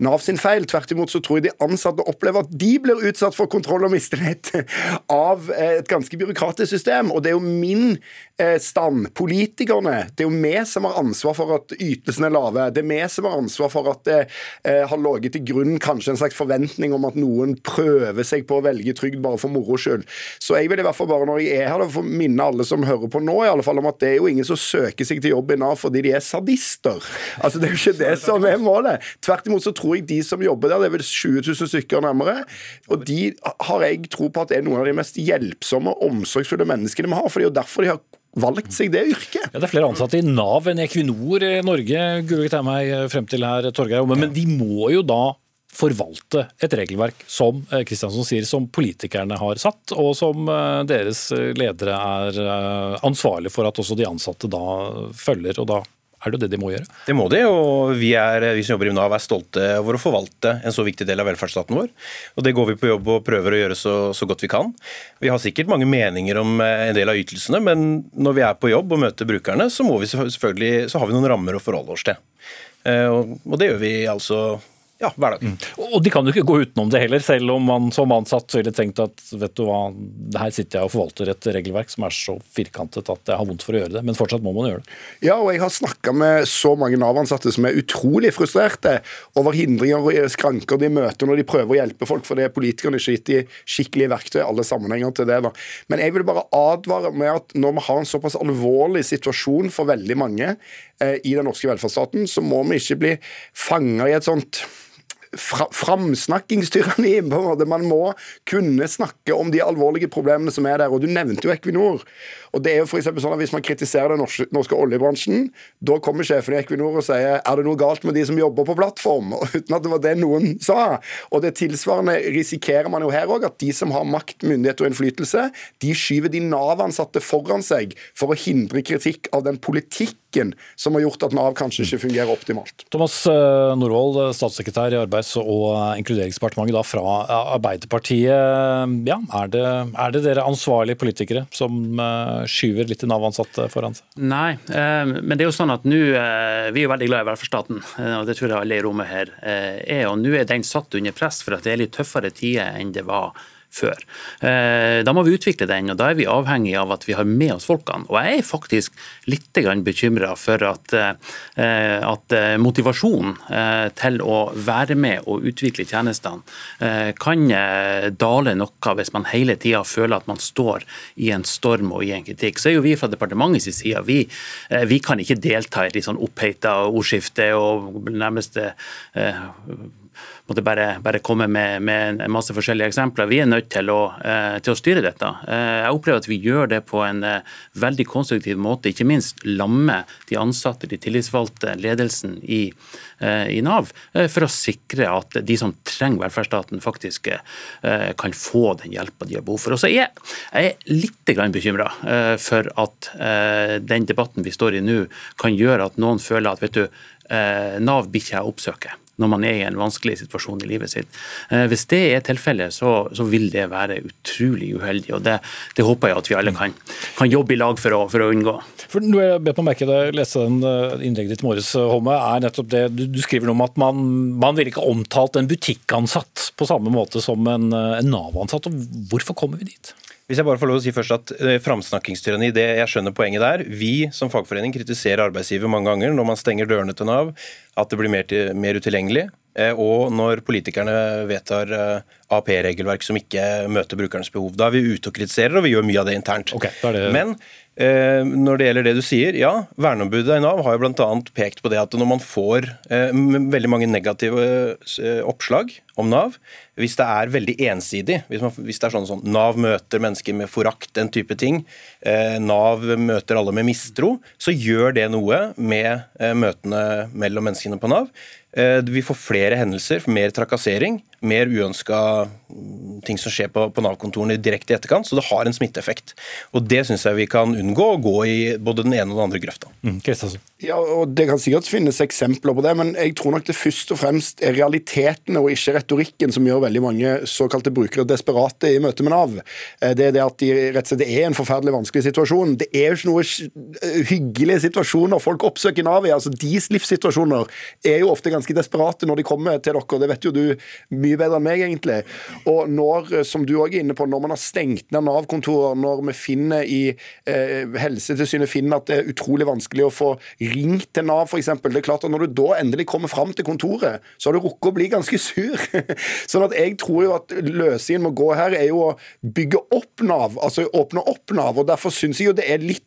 Nav sin feil. Tvert imot så tror jeg de ansatte opplever at de blir utsatt for kontroll og mistillit av eh, et ganske byråkratisk system. Og det er jo min eh, stand, politikerne, det er jo vi som har ansvar for at ytelsene er lave. Det er vi som har ansvar for at det eh, har ligget til grunn kanskje en slags forventning om at noen prøver seg på å velge trygd bare for moro skyld. Så jeg vil i hvert fall bare når jeg er her, få minne alle som hører på nå, i alle fall om at det er jo ingen som søker seg til jobb i Nav fordi de er sadister. Altså Det er jo ikke det som er målet. Tvert imot så tror tror jeg de som jobber der, det er vel 20 000 stykker nærmere, og de har jeg tro på at er noen av de mest hjelpsomme og omsorgsfulle menneskene vi har. for det er jo derfor de har valgt seg det yrket. Ja, Det er flere ansatte i Nav enn Equinor i Norge, gullet jeg meg frem til her, Torgeir. Men de må jo da forvalte et regelverk som Kristiansson sier, som politikerne har satt, og som eh, deres ledere er eh, ansvarlig for at også de ansatte da følger. og da er det det de må gjøre? Det må de, og vi, er, vi som jobber i Nav er stolte over å forvalte en så viktig del av velferdsstaten vår. Og Det går vi på jobb og prøver å gjøre så, så, godt vi kan. Vi har sikkert mange meninger om eh, en del av ytelsene, men når vi er på jobb og møter brukerne, så, så har vi noen rammer å forholde oss til. Eh, og det gjør vi altså ja, hver dag. Mm. Og de kan jo ikke gå utenom det heller, selv om man som ansatt ville tenkt at vet du hva, her sitter jeg og forvalter et regelverk som er så firkantet at jeg har vondt for å gjøre det. Men fortsatt må man gjøre det. Ja, og jeg har snakka med så mange Nav-ansatte som er utrolig frustrerte over hindringer og skranker de møter når de prøver å hjelpe folk, for det er politikerne ikke gitt de skikkelige verktøy i alle sammenhenger til det. da. Men jeg vil bare advare med at når vi har en såpass alvorlig situasjon for veldig mange eh, i den norske velferdsstaten, så må vi ikke bli fanga i et sånt fra, framsnakkingstyranni. på en måte. Man må kunne snakke om de alvorlige problemene som er der. og Du nevnte jo Equinor. og det er jo for sånn at Hvis man kritiserer den norske, norske, oljebransjen, da kommer sjefen i Equinor og sier er det noe galt med de som jobber på plattform, uten at det var det noen sa. Og det tilsvarende risikerer man jo her òg, at de som har makt, myndighet og innflytelse, de skyver de Nav-ansatte foran seg for å hindre kritikk av den politikken som har gjort at Nav kanskje ikke fungerer optimalt. Thomas eh, Norvold, statssekretær i Arbeids- arbeids- og inkluderingsdepartementet da fra Arbeiderpartiet. Ja, er det, er det dere ansvarlige politikere som eh, skyver litt Nav-ansatte foran seg? Nei, eh, men det er jo sånn at nå eh, Vi er jo veldig glad i velferdsstaten, og det tror jeg alle i rommet her er. Og nå er den satt under press for at det er litt tøffere tider enn det var før. Da må vi utvikle den, og da er vi avhengig av at vi har med oss folkene. Og jeg er faktisk litt bekymra for at, at motivasjonen til å være med og utvikle tjenestene kan dale noe hvis man hele tida føler at man står i en storm og i en kritikk. Så er jo vi fra departementets side vi, vi kan ikke delta i litt sånn oppheta ordskifte og nærmest eh, måtte bare, bare komme med, med, en masse forskjellige eksempler. Vi er nødt til å, eh, til å styre dette. Eh, jeg opplever at vi gjør det på en eh, veldig konstruktiv måte. Ikke minst lamme de ansatte, de tillitsvalgte, ledelsen i, i Nav, for å sikre at de som trenger velferdsstaten, faktisk kan få den hjelpa de har behov for. Og så er jeg litt bekymra for at den debatten vi står i nå, kan gjøre at noen føler at vet du, Nav blir ikke jeg oppsøker når man er i en vanskelig situasjon i livet sitt. Eh, hvis det er tilfellet, så, så, vil det være utrolig uheldig. og Det, det håper jeg at vi alle kan, kan jobbe i lag for å, for å unngå. For noe jeg bet meg merke da jeg leste den eh, innlegget ditt i morges, Holme, er nettopp det du, du skriver om at man, man ville ikke omtalt en butikkansatt på samme måte som en, eh, en Nav-ansatt. Hvorfor kommer vi dit? Hvis jeg bare får lov å si først at Framsnakkingstyranni, det jeg skjønner poenget der. Vi som fagforening kritiserer arbeidsgiver mange ganger når man stenger dørene til Nav at det blir mer, til, mer utilgjengelig. Eh, og når politikerne vedtar eh, AP-regelverk som ikke møter brukernes behov. Da er vi ute og kritiserer, og vi gjør mye av det internt. Okay, det... Men eh, når det gjelder det du sier, ja, Verneombudet i Nav har jo bl.a. pekt på det at når man får veldig mange negative oppslag om Nav, hvis det er veldig ensidig, hvis, man, hvis det er sånn sånn Nav møter mennesker med forakt, den type ting, Nav møter alle med mistro, så gjør det noe med møtene mellom menneskene på Nav. Vi får flere hendelser, mer trakassering mer uønska ting som skjer på, på Nav-kontorene direkte i etterkant, så det har en smitteeffekt. Og Det syns jeg vi kan unngå å gå i både den ene og den andre grøfta. Mm, ja, og Det kan sikkert finnes eksempler på det, men jeg tror nok det først og fremst er realitetene og ikke retorikken som gjør veldig mange såkalte brukere desperate i møte med Nav. Eh, det er det at de rett og slett er en forferdelig vanskelig situasjon. Det er jo ikke noe hyggelige situasjoner folk oppsøker Nav i. altså Deres livssituasjoner er jo ofte ganske desperate når de kommer til dere, det vet jo du mye bedre enn meg, egentlig. Og når, eh, som du òg er inne på, når man har stengt ned Nav-kontorer, når vi finner i eh, Helsetilsynet finner at det er utrolig vanskelig å få ringt til Nav, f.eks. Det er klart at når du da endelig kommer fram til kontoret, så har du rukket å bli ganske sur. sånn at jeg tror jo at løsningen må gå her, er jo å bygge opp Nav, altså åpne opp Nav. og Derfor syns jeg jo det er litt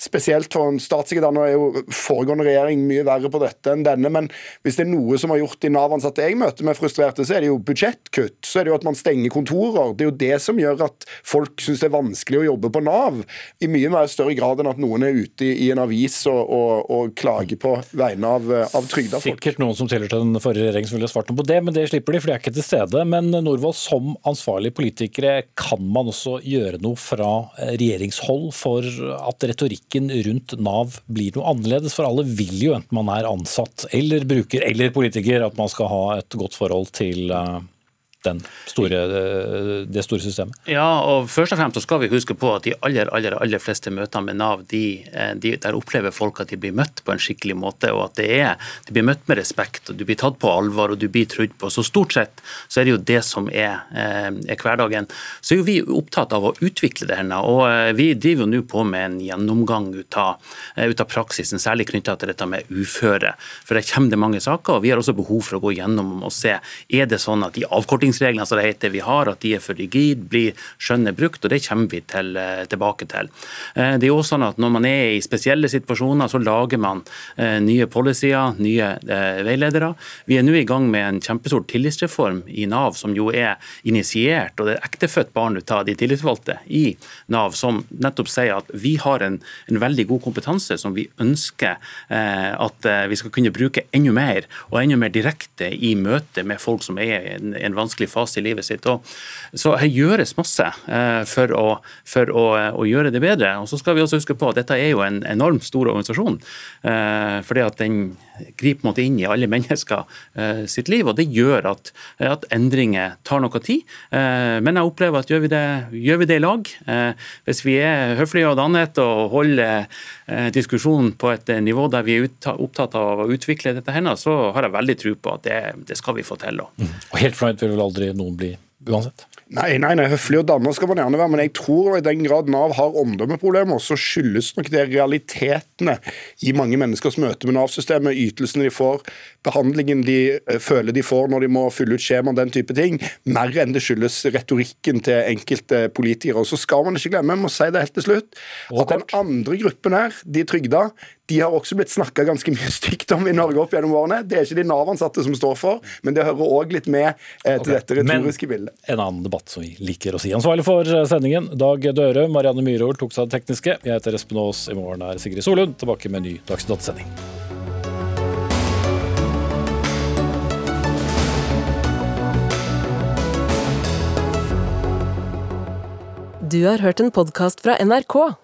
spesielt for en statssekretær. Nå er jo foregående regjering mye verre på dette enn denne, men hvis det er noe som har gjort de Nav-ansatte jeg møter med frustrerte, så er det jo budsjettkutt. Så er det jo at man stenger kontorer. Det er jo det som gjør at folk syns det er vanskelig å jobbe på Nav, i mye mer større grad enn at noen er ute i en avis og, og, og klager på vegne av, av trygda folk. Sikkert noen som tilhørte den forrige regjeringen som ville svart noe på det, men det slipper de, for de er ikke til stede. Men Norvold, som ansvarlige politikere, kan man også gjøre noe fra regjeringshold for at retorikken rundt Nav blir noe annerledes? For alle vil jo, enten man er ansatt eller bruker eller politiker, at man skal ha et godt forhold til uh, store, det store systemet? Ja, og først og fremst så skal vi huske på at de aller aller, aller fleste møtene med Nav, de, de, der opplever folk at de blir møtt på en skikkelig måte, og at det er, de blir møtt med respekt, og du blir tatt på alvor og du blir trudd på. Så stort sett så er det jo det som er, eh, er hverdagen. Så er jo vi opptatt av å utvikle det her, og eh, vi driver jo nå på med en gjennomgang ut av, eh, ut av praksisen, særlig knytta til dette med uføre. For det kommer det mange saker, og vi har også behov for å gå gjennom og se er det sånn at de avkortings handlingsreglene som det heter vi har, at de er for rigide, blir skjønnet brukt, og det kommer vi til, eh, tilbake til. Eh, det er også sånn at Når man er i spesielle situasjoner, så lager man eh, nye policyer, nye veiledere. Vi er nå i gang med en kjempestor tillitsreform i Nav, som jo er initiert, og det er ektefødt barn ut av de tillitsvalgte i Nav, som nettopp sier at vi har en, en veldig god kompetanse som vi ønsker at vi skal kunne bruke enda mer, og enda mer direkte i møte med folk som er i en, en vanskelig vanskelig fase i livet sitt. Og, så her gjøres masse eh, for, å, for å, å, gjøre det bedre. Og så skal vi også huske på at dette er jo en enormt stor organisasjon. Eh, fordi at den griper måte inn i alle mennesker eh, sitt liv. og Det gjør at, at endringer tar noe tid. Men jeg opplever at gjør vi det, gjør vi det i lag, hvis vi er høflige og dannet og holder diskusjonen på et nivå der vi er opptatt av å utvikle dette, her, så har jeg veldig tro på at det, det skal vi få til. Mm. Og helt fornøyd vil vel aldri noen bli uansett? Nei, nei, nei, høflig og dannet skal man gjerne være, men jeg tror i den grad Nav har omdømmeproblemer, så skyldes nok det realitetene i mange menneskers møte med Nav-systemet, ytelsene de får, behandlingen de eh, føler de får når de må fylle ut skjemaer, den type ting, mer enn det skyldes retorikken til enkelte politikere. Og så skal man ikke glemme, jeg må si det helt til slutt, at den andre gruppen her, de trygda, de har også blitt snakka ganske mye stygt om i Norge opp gjennom årene. Det er ikke de Nav-ansatte som står for, men det hører òg litt med eh, til okay. dette retoriske bildet. En annen debatt som vi liker å si. Ansvarlig for sendingen, Dag Døre. Marianne Myhrol tok seg av det tekniske. Jeg heter Espen Aas. I morgen er Sigrid Solund tilbake med en ny Dagsnytt 18-sending. Du har hørt en podkast fra NRK.